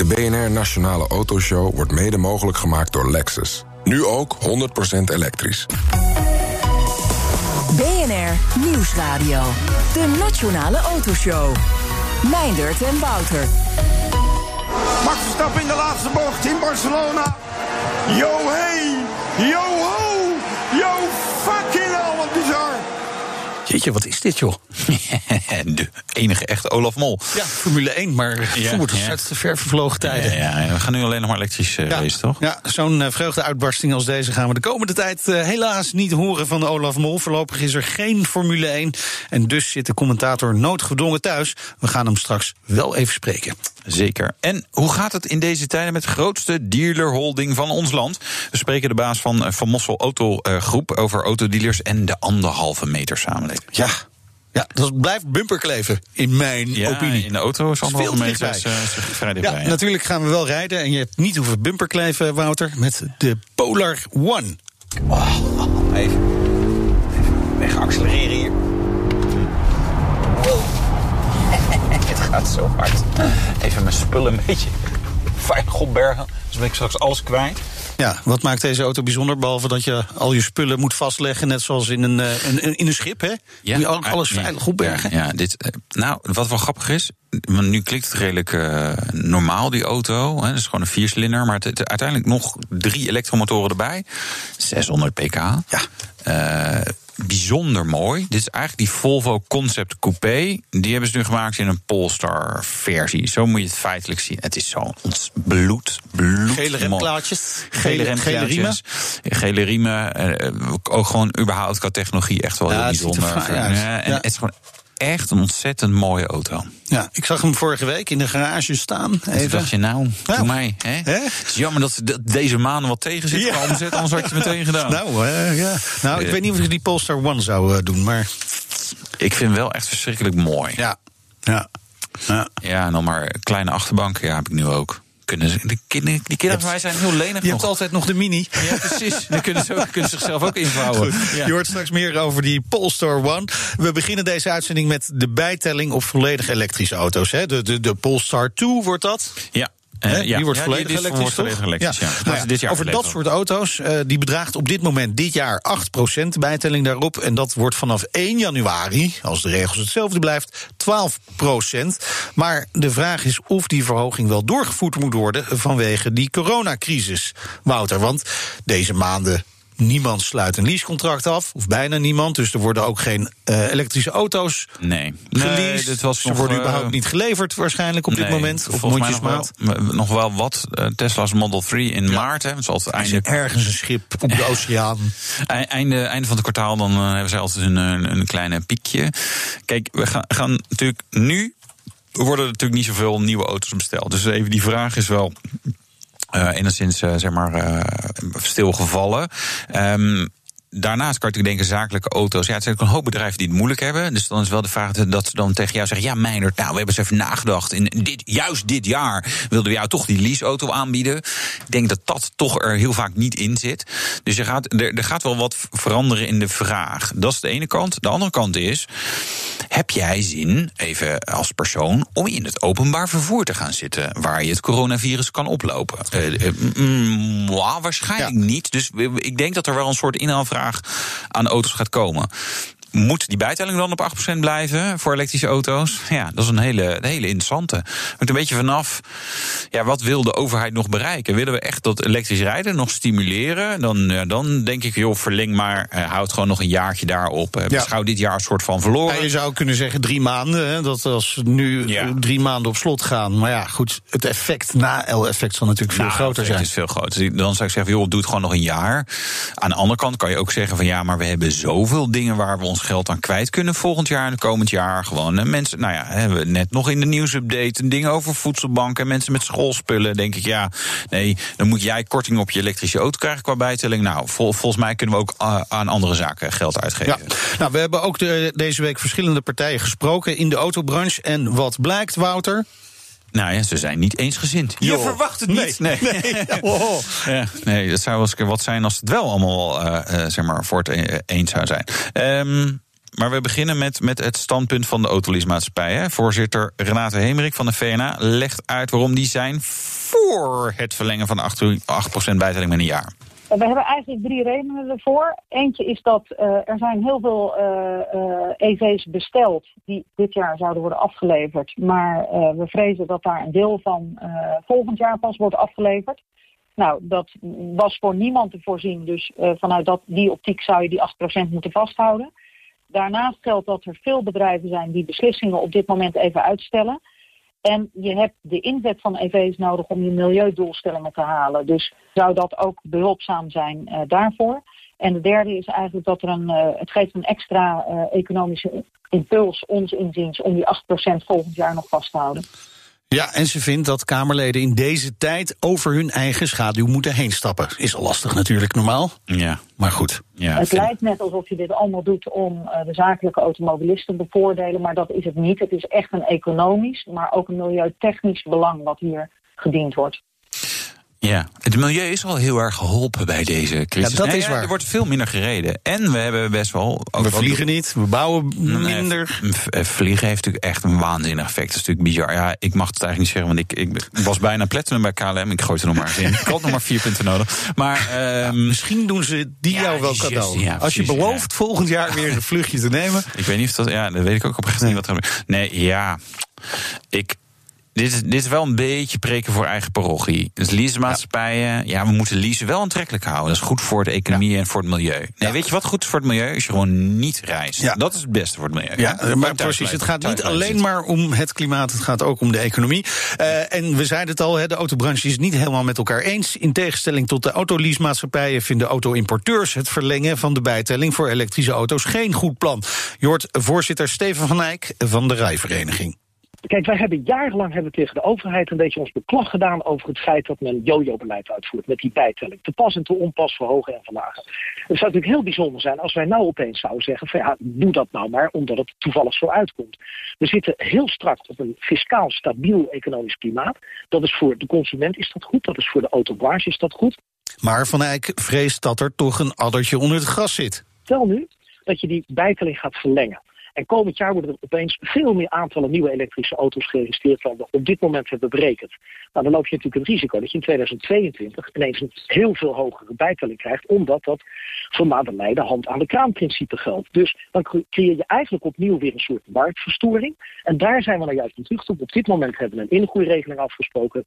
De BNR Nationale Autoshow wordt mede mogelijk gemaakt door Lexus. Nu ook 100% elektrisch. BNR Nieuwsradio. De Nationale Autoshow. Meindert en Wouter. Max Verstappen in de laatste bocht in Barcelona. Yo hey, yo Jeetje, wat is dit, joh? de enige echte Olaf Mol. Ja, Formule 1, maar Ja, voert ja. uit de ver vervlogen tijden. Ja, ja, we gaan nu alleen nog maar elektrisch racen, toch? Ja, zo'n eh, vreugdeuitbarsting als deze gaan we de komende tijd eh, helaas niet horen van Olaf Mol. Voorlopig is er geen Formule 1. En dus zit de commentator noodgedwongen thuis. We gaan hem straks wel even spreken. Zeker. En hoe gaat het in deze tijden met de grootste dealerholding van ons land? We spreken de baas van eh, Van Mossel Auto eh, Groep over autodealers en de anderhalve meter samenleving. Ja, ja dat blijft bumperkleven, in mijn Ja, opinie. in de auto is te meter is, eh, is vrij Ja, dichtbij. ja. natuurlijk gaan we wel rijden. En je hebt niet hoeven bumperkleven, Wouter, met de Polar One. Even, even weg accelereren hier. Gaat zo hard. Even mijn spullen een beetje veilig opbergen. Dus ben ik straks alles kwijt. Ja, wat maakt deze auto bijzonder? Behalve dat je al je spullen moet vastleggen, net zoals in een, eh, een, in een schip, hè? Moet je ook alles ja, veilig opbergen. Ja, ja, dit, eh, nou, wat wel grappig is. want Nu klinkt het redelijk eh, normaal, die auto. Hè, het is gewoon een viercilinder. Maar het, het- uiteindelijk nog drie elektromotoren erbij. 600 pk. Ja. Bijzonder mooi. Dit is eigenlijk die Volvo Concept Coupé. Die hebben ze nu gemaakt in een Polestar versie. Zo moet je het feitelijk zien. Het is zo ons bloed, bloed. Gele remplaatjes, Gele gele, remplaatjes. gele riemen. Gele riemen. eh, ook gewoon überhaupt qua technologie echt wel Ja, heel er bijzonder. Ja, en Ja. het is gewoon echt een ontzettend mooie auto. Ja, ik zag hem vorige week in de garage staan. Toen Even. dacht je, nou, doe mij. Hè? Het is jammer dat, dat deze maanden wat tegen zit Ja. omzet. Anders had je het meteen gedaan. Nou, ja. nou, ik Eh. weet niet of ik die Polestar One zou eh, doen, maar Ik vind hem wel echt verschrikkelijk mooi. ja. ja. ja. Ja, en dan maar kleine achterbank. Ja, heb ik nu ook. Kunnen, ze- die kinderen, die kinderen van mij zijn heel lenig Je hebt nog. altijd nog de Mini. Ja, precies. Die kunnen, ze ook, kunnen zichzelf ook invouwen. Ja. Je hoort straks meer over die Polestar One. We beginnen deze uitzending met de bijtelling op volledig elektrische auto's. Hè? De, de, de Polestar 2 wordt dat. Ja. Eh, Hè, ja. Die wordt Ja, volledig die is- elektrisch, wordt volledig toch? elektrisch, ja. Nou ze ja, dit jaar over dat soort auto's, eh, die bedraagt op dit moment dit jaar 8% bijtelling daarop. En dat wordt vanaf 1 januari, als de regels hetzelfde blijft, 12%. Maar de vraag is of die verhoging wel doorgevoerd moet worden vanwege die coronacrisis, Wouter. Want deze maanden niemand sluit een leasecontract af, of bijna niemand. Dus er worden ook geen eh, elektrische auto's Nee. geleased. Nee, dit was Ze nog, worden eh, überhaupt niet geleverd waarschijnlijk op dit moment. Of volgens mij nog wel, nog wel wat eh, Tesla's Model 3 in maart. Hè, is einde, ergens een schip op de oceaan. ei- einde, einde van het kwartaal dan hebben ze altijd een, een, kleine piekje. Kijk, we gaan, gaan natuurlijk nu worden er natuurlijk niet zoveel nieuwe auto's besteld. Dus even die vraag is wel enigszins eh, zeg maar eh, stilgevallen. Ehm Daarnaast kan natuurlijk denken, zakelijke auto's. Ja, het zijn ook een hoop bedrijven die het moeilijk hebben. Dus dan is wel de vraag dat ze dan tegen jou zeggen: Ja, Meijnerd, nou, we hebben eens even nagedacht. In dit, juist dit jaar wilden we jou toch die leaseauto aanbieden. Ik denk dat dat toch er heel vaak niet in zit. Dus je gaat, er, er gaat wel wat veranderen in de vraag. Dat is de ene kant. De andere kant is: heb jij zin, even als persoon, om in het openbaar vervoer te gaan zitten waar je het coronavirus kan oplopen? Eh, eh, mm, waarschijnlijk niet. Dus ik denk dat er wel een soort inhaalvraag aan auto's gaat komen. Moet die bijtelling dan op 8% blijven voor elektrische auto's? Ja, dat is een hele, een hele interessante. Hangt een beetje vanaf, ja, wat wil de overheid nog bereiken? Willen we echt dat elektrisch rijden nog stimuleren? Dan, ja, dan denk ik, joh, verleng maar, eh, houd gewoon nog een jaartje daarop. Ja. Beschouw dit jaar een soort van verloren. Ja, je zou kunnen zeggen drie maanden. Hè, dat als nu Ja. drie maanden op slot gaan. Maar ja, goed, het effect na L-effect zal natuurlijk veel Nou, groter Het zijn. is veel groter. Dus Dan zou ik zeggen, joh, doe het gewoon nog een jaar. Aan de andere kant kan je ook zeggen van ja, maar we hebben zoveel dingen waar we ons geld aan kwijt kunnen volgend jaar en komend jaar. Gewoon eh, mensen, nou ja, hebben we net nog in de nieuwsupdate een ding over voedselbanken en mensen met schoolspullen. Denk ik, ja, nee, dan moet jij korting op je elektrische auto krijgen qua bijtelling. Nou, vol- volgens mij kunnen we ook eh, aan andere zaken geld uitgeven. Nou, we hebben ook de, deze week verschillende partijen gesproken in de autobranche. En wat blijkt, Wouter? Nou ja, ze zijn niet eensgezind. Je verwacht het niet. Nee. Oh. Ja, nee, dat zou wel eens wat zijn als het wel allemaal eh, eh, zeg maar, voor het e- eens zou zijn. Ehm, maar we beginnen met, met het standpunt van de autoleasemaatschappij. Hè. Voorzitter Renate Hemerik van de VNA legt uit waarom die zijn voor het verlengen van de 8%, 8% bijtelling met een jaar. We hebben eigenlijk drie redenen ervoor. Eentje is dat uh, er zijn heel veel uh, uh, EV's besteld die dit jaar zouden worden afgeleverd. Maar we vrezen dat daar een deel van volgend jaar pas wordt afgeleverd. Nou, dat was voor niemand te voorzien. Dus vanuit dat, die optiek zou je die 8% moeten vasthouden. Daarnaast geldt dat er veel bedrijven zijn die beslissingen op dit moment even uitstellen. En je hebt de inzet van EV's nodig om je milieudoelstellingen te halen. Dus zou dat ook behulpzaam zijn uh, daarvoor. En de derde is eigenlijk dat er een, uh, het geeft een extra uh, economische impuls, ons inziens, om die 8% volgend jaar nog vast te houden. Ja, en ze vindt dat Kamerleden in deze tijd over hun eigen schaduw moeten heen stappen. Is al lastig natuurlijk normaal. Ja. Maar goed. Ja, het lijkt net alsof je dit allemaal doet om uh, de zakelijke automobilisten te bevoordelen, maar dat is het niet. Het is echt een economisch, maar ook een milieutechnisch belang wat hier gediend wordt. Ja, het milieu is al heel erg geholpen bij deze crisis. Ja, dat Nee, is ja, waar. Er wordt veel minder gereden. En we hebben best wel... ook We vliegen niet, we bouwen minder. eh, Vliegen heeft natuurlijk echt een waanzinnig effect. Dat is natuurlijk bizar. Ja, ik mag het eigenlijk niet zeggen, want ik, ik was bijna platinum bij KLM. Ik gooi er nog maar eens in. Ik had nog maar vier punten nodig. Maar ehm, Misschien doen ze die jou wel cadeau. Als je belooft volgend jaar weer een vluchtje te nemen. ik weet niet of dat... Ja, dat weet ik ook oprecht niet wat er gebeurt. Nee, ja... Ik... Dit is, dit is wel een beetje preken voor eigen parochie. Dus leasemaatschappijen, ja. we moeten leasen wel aantrekkelijk houden. Dat is goed voor de economie en voor het milieu. Nee, Ja. weet je wat goed is voor het milieu? Als je gewoon niet reist. Ja. Dat is het beste voor het milieu. Ja, maar precies. Het gaat niet alleen maar om het klimaat, het gaat ook om de economie. Eh, en we zeiden het al, hè, de autobranche is het niet helemaal met elkaar eens. In tegenstelling tot de autoleasemaatschappijen vinden auto-importeurs het verlengen van de bijtelling voor elektrische auto's geen goed plan. Hoort voorzitter Steven van Eyck van de Rijvereniging. Kijk, wij hebben jarenlang hebben tegen de overheid een beetje ons beklag gedaan over het feit dat men jojo-beleid uitvoert met die bijtelling. Te pas en te onpas verhogen en verlagen. Het zou natuurlijk heel bijzonder zijn als wij nou opeens zouden zeggen van ja, doe dat nou maar omdat het toevallig zo uitkomt. We zitten heel strak op een fiscaal stabiel economisch klimaat. Dat is voor de consument is dat goed, dat is voor de autobranche is dat goed. Maar Van Eyck vreest dat er toch een addertje onder het gras zit. Stel nu dat je die bijtelling gaat verlengen. En komend jaar worden er opeens veel meer aantallen nieuwe elektrische auto's geregistreerd dan we op dit moment hebben berekend. Nou, dan loop je natuurlijk het risico dat je in 2022 ineens een heel veel hogere bijtelling krijgt, omdat dat voor naderlei de hand aan de kraan principe geldt. Dus dan cre- creëer je eigenlijk opnieuw weer een soort marktverstoring. En daar zijn we nou juist aan terug toe. Op dit moment hebben we een ingroeiregeling afgesproken.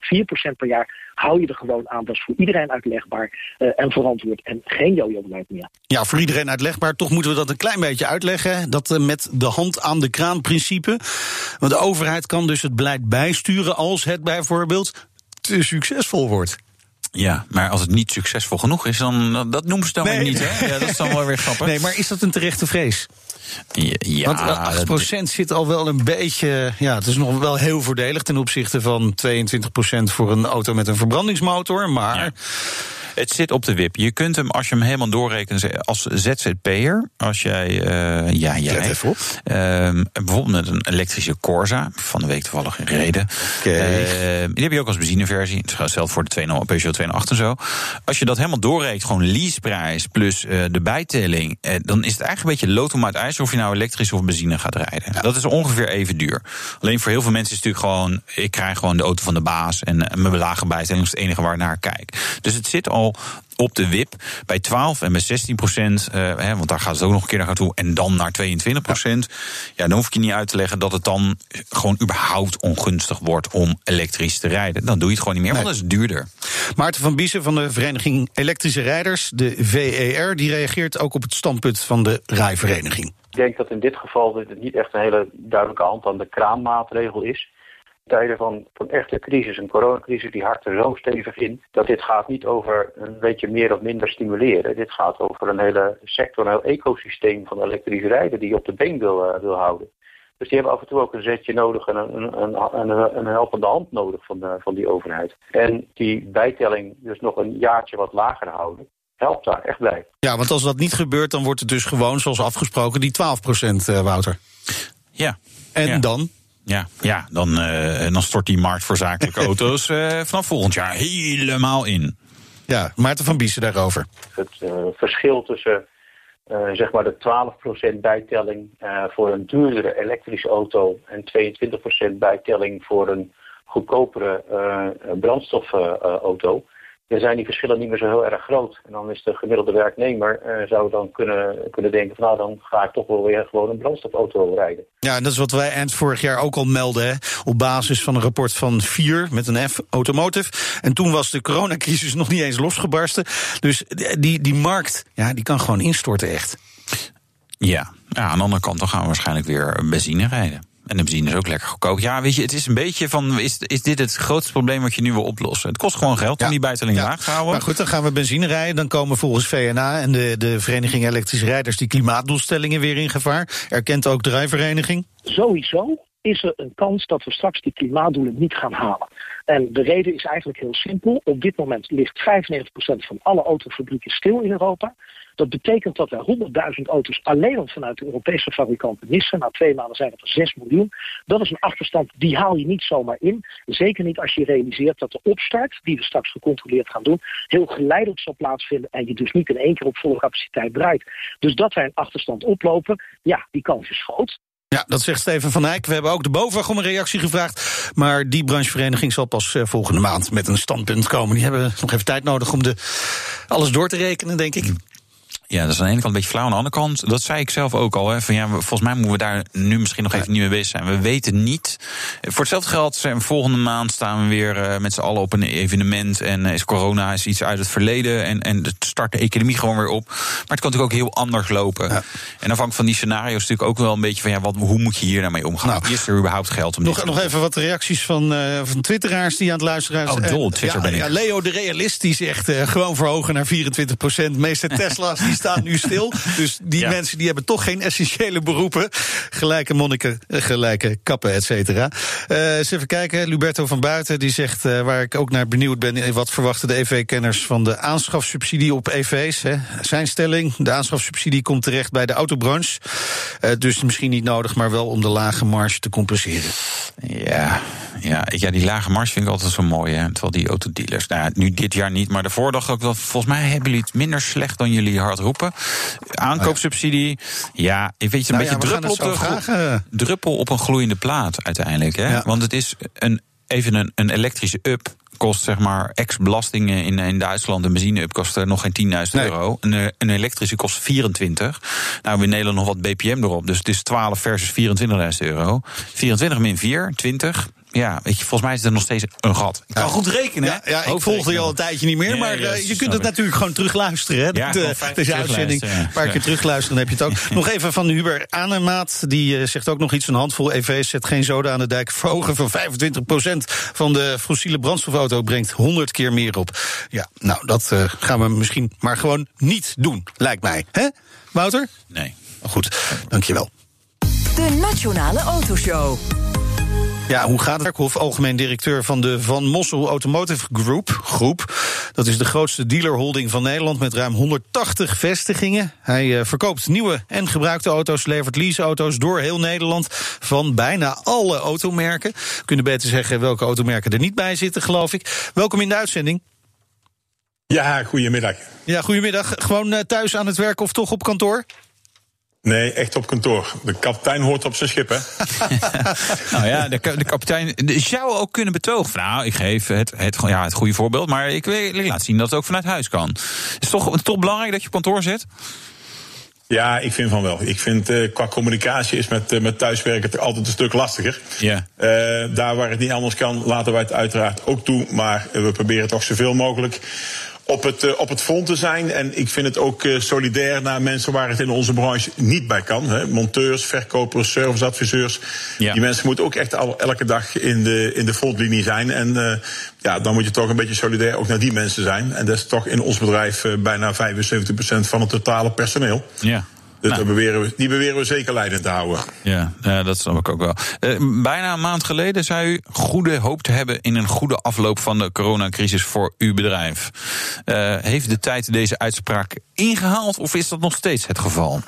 4% per jaar hou je er gewoon aan. Dat is voor iedereen uitlegbaar eh, en verantwoord. En geen jojo-beleid meer. Ja, voor iedereen uitlegbaar. Toch moeten we dat een klein beetje uitleggen. Dat eh, met de hand aan de kraan principe. Want de overheid kan dus het beleid bijsturen als het bijvoorbeeld te succesvol wordt. Ja, maar als het niet succesvol genoeg is, dan dat noemen ze dan Nee. weer niet. Hè? Ja, dat is dan wel weer grappig. Nee, maar is dat een terechte vrees? Ja, ja, Want eh, 8% zit al wel een beetje. Ja, het is nog wel heel voordelig ten opzichte van 22% voor een auto met een verbrandingsmotor. Maar Ja. Het zit op de wip. Je kunt hem, als je hem helemaal doorrekent als ZZP'er, als jij, eh ja, jij, Let even op. Ehm, bijvoorbeeld met een elektrische Corsa, van de week toevallig gereden. Oké. Ehm, die heb je ook als benzineversie. Het geldt voor de 2.0 Peugeot 208 en zo. Als je dat helemaal doorrekent, gewoon leaseprijs plus eh, de bijtelling, eh, dan is het eigenlijk een beetje lood om uit ijs of je nou elektrisch of benzine gaat rijden. Dat is ongeveer even duur. Alleen voor heel veel mensen is het natuurlijk gewoon, ik krijg gewoon de auto van de baas en eh, mijn lage bijtelling is het enige waar ik naar kijk. Dus het zit al op de wip bij 12 en bij 16 procent, eh, hè, want daar gaat het ook nog een keer naar naartoe, en dan naar 22 procent. Ja. dan hoef ik je niet uit te leggen dat het dan gewoon überhaupt ongunstig wordt om elektrisch te rijden. Dan doe je het gewoon niet meer, want dat is duurder. Maarten van Biesen van de Vereniging Elektrische Rijders, de VER, die reageert ook op het standpunt van de Rijvereniging. Ik denk dat in dit geval dit niet echt een hele duidelijke hand aan de kraammaatregel is. Tijden van, van echte crisis, een coronacrisis, die hakt er zo stevig in... dat dit gaat niet over een beetje meer of minder stimuleren. Dit gaat over een hele sector, een heel ecosysteem van elektrisch rijden... die je op de been wil, eh, wil houden. Dus die hebben af en toe ook een zetje nodig en een, een, een, een, een helpende hand nodig van, de, van die overheid. En die bijtelling dus nog een jaartje wat lager houden, helpt daar echt bij. Ja, want als dat niet gebeurt, dan wordt het dus gewoon zoals afgesproken die 12 procent, eh, Wouter. Ja. En Ja. dan? Ja, ja dan, eh, dan stort die markt voor zakelijke auto's eh, vanaf volgend jaar helemaal in. Ja, Maarten van Biesen daarover. Het eh, verschil tussen eh, zeg maar de 12% bijtelling eh, voor een duurdere elektrische auto en 22% bijtelling voor een goedkopere uh, brandstofauto, dan zijn die verschillen niet meer zo heel erg groot. En dan is de gemiddelde werknemer zou dan kunnen, kunnen denken van nou dan ga ik toch wel weer gewoon een brandstofauto rijden. Ja, en dat is wat wij eind vorig jaar ook al melden. Hè? Op basis van een rapport van vier met een F Automotive. En toen was de coronacrisis nog niet eens losgebarsten. Dus die, die markt, ja, die kan gewoon instorten echt. Ja. ja, aan de andere kant dan gaan we waarschijnlijk weer benzine rijden. En de benzine is ook lekker goedkoop. Ja, weet je, het is een beetje van: is, is dit het grootste probleem wat je nu wil oplossen? Het kost gewoon geld om die bijtelling laag te houden. Maar goed, dan gaan we benzine rijden. Dan komen volgens VNA en de, de Vereniging Elektrische Rijders die klimaatdoelstellingen weer in gevaar. Erkent ook de rijvereniging? Sowieso is er een kans dat we straks die klimaatdoelen niet gaan halen. En de reden is eigenlijk heel simpel. Op dit moment ligt 95% van alle autofabrieken stil in Europa. Dat betekent dat er 100.000 auto's alleen al vanuit de Europese fabrikanten missen. Na twee maanden zijn het er 6 miljoen. Dat is een achterstand, die haal je niet zomaar in. Zeker niet als je realiseert dat de opstart, die we straks gecontroleerd gaan doen, heel geleidelijk zal plaatsvinden en je dus niet in één keer op volle capaciteit draait. Dus dat wij een achterstand oplopen, ja, die kans is groot. Ja, dat zegt Steven van Eyck. We hebben ook de BOVAG om een reactie gevraagd. Maar die branchevereniging zal pas eh, volgende maand met een standpunt komen. Die hebben nog even tijd nodig om de, alles door te rekenen, denk ik. Ja, dat is aan de ene kant een beetje flauw. Aan de andere kant, dat zei ik zelf ook al. Hè, van ja, volgens mij moeten we daar nu misschien nog even niet mee bezig zijn. We weten niet. Voor hetzelfde geld zijn volgende maand staan we weer uh, met z'n allen op een evenement. En uh, is corona is iets uit het verleden. En, en start de economie gewoon weer op. Maar het kan natuurlijk ook heel anders lopen. Ja. En afhankelijk van die scenario's natuurlijk ook wel een beetje van ja, wat, hoe moet je hier nou mee omgaan? Nou, is er überhaupt geld om nog, nog even wat reacties van, uh, van twitteraars die aan het luisteren zijn. Oh, dol, Twitter ja, ben ik. Leo de Realist die zegt gewoon verhogen naar 24 procent. meeste Tesla's die staan nu stil. Dus die ja. mensen die hebben toch geen essentiële beroepen. Gelijke monniken, gelijke kappen, et cetera. Uh, eens even kijken. Luberto van Buiten die zegt, uh, waar ik ook naar benieuwd ben... wat verwachten de EV-kenners van de aanschafsubsidie op EV's? Hè? Zijn stelling, de aanschafsubsidie komt terecht bij de autobranche. Uh, dus misschien niet nodig, maar wel om de lage marge te compenseren. Ja, ja, ja die lage marge vind ik altijd zo mooi. Hè? Terwijl die autodealers, nou, nu dit jaar niet, maar daarvoor dacht ik ook wel... volgens mij hebben jullie het minder slecht dan jullie hard roepen. Aankoopsubsidie, ja, ik weet je, een nou beetje druppel, op de, druppel op een gloeiende plaat uiteindelijk. Hè? Ja. Want het is een, even een, een elektrische up kost zeg maar ex-belastingen in, in Duitsland. Een benzine-up kost nog geen 10.000 nee. euro. Een, een elektrische kost 24. Nou, we in Nederland nog wat BPM erop. Dus het is 12 versus 24.000 euro. 24 min 4, 20 ja, weet je, volgens mij is er nog steeds een gat. Ik kan ja. goed rekenen. Ja, ja ik volgde je al een tijdje niet meer, maar uh, je kunt het natuurlijk gewoon terugluisteren. Hè? Ja, de, deze uitzending. Een paar keer terugluisteren, dan heb je het ook. nog even van Hubert Anemaat, die uh, zegt ook nog iets. Een handvol EV's zet geen zoden aan de dijk. Verhogen van 25% van de fossiele brandstofauto brengt 100 keer meer op. Ja, nou, dat uh, gaan we misschien maar gewoon niet doen, lijkt mij. Hè, Wouter? Nee. Goed, dankjewel. De Nationale Autoshow. Ja, hoe gaat het? Werkhof, algemeen directeur van de Van Mossel Automotive Group, groep. Dat is de grootste dealerholding van Nederland met ruim 180 vestigingen. Hij uh, verkoopt nieuwe en gebruikte auto's, levert leaseauto's door heel Nederland van bijna alle automerken. We kunnen beter zeggen welke automerken er niet bij zitten, geloof ik. Welkom in de uitzending. Ja, goedemiddag. Ja, goedemiddag. Gewoon uh, thuis aan het werk of toch op kantoor? Nee, echt op kantoor. De kapitein hoort op zijn schip, hè? nou ja, de, de kapitein zou ook kunnen betogen. Nou, ik geef het, het, ja, het goede voorbeeld, maar ik, ik laat zien dat het ook vanuit huis kan. Is het toch, toch belangrijk dat je op kantoor zit? Ja, ik vind van wel. Ik vind uh, qua communicatie is met, uh, met thuiswerken het altijd een stuk lastiger. Ja. Uh, daar waar het niet anders kan, laten wij het uiteraard ook toe. Maar we proberen toch zoveel mogelijk op het, uh, op het front te zijn. En ik vind het ook uh, solidair naar mensen waar het in onze branche niet bij kan. Hè. Monteurs, verkopers, serviceadviseurs. Ja. Die mensen moeten ook echt al, elke dag in de, in de frontlinie zijn. En uh, ja, dan moet je toch een beetje solidair ook naar die mensen zijn. En dat is toch in ons bedrijf bijna 75% van het totale personeel. Ja. Dus nou. beweren we, die beweren we zeker leidend te houden. Ja, ja dat snap ik ook wel. Uh, bijna een maand geleden zei u goede hoop te hebben in een goede afloop van de coronacrisis voor uw bedrijf. Uh, heeft de tijd deze uitspraak ingehaald of is dat nog steeds het geval?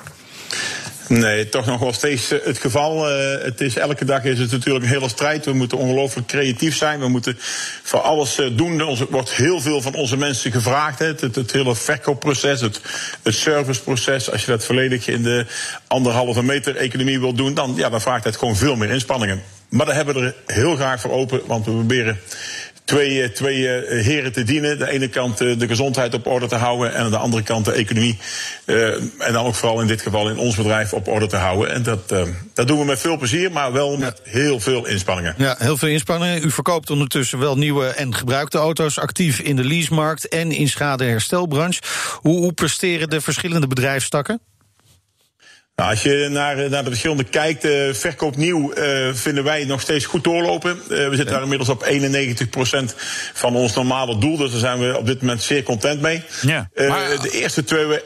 Nee, toch nog wel steeds eh, het geval. Uh, het is, elke dag is het natuurlijk een hele strijd. We moeten ongelooflijk creatief zijn. We moeten voor alles uh, doen. Er wordt heel veel van onze mensen gevraagd. Het, het, het, hele verkoopproces, het, het serviceproces. Als je dat volledig in de anderhalve meter economie wil doen, dan, ja, dan vraagt het gewoon veel meer inspanningen. Maar daar hebben we er heel graag voor open, want we proberen twee, eh, twee eh, heren te dienen. De ene kant eh, de gezondheid op orde te houden en aan de andere kant de economie. en dan ook vooral in dit geval in ons bedrijf op orde te houden. En dat, dat doen we met veel plezier, maar wel met heel veel inspanningen. Ja, heel veel inspanningen. U verkoopt ondertussen wel nieuwe en gebruikte auto's, actief in de leasemarkt en in schadeherstelbranche. Hoe, hoe presteren de verschillende bedrijfstakken? Nou, als je naar, naar de verschillende kijkt, uh, verkoop nieuw uh, vinden wij nog steeds goed doorlopen. Uh, we zitten daar inmiddels op 91% van ons normale doel. Dus daar zijn we op dit moment zeer content mee. Ja, maar, de eerste twee... We,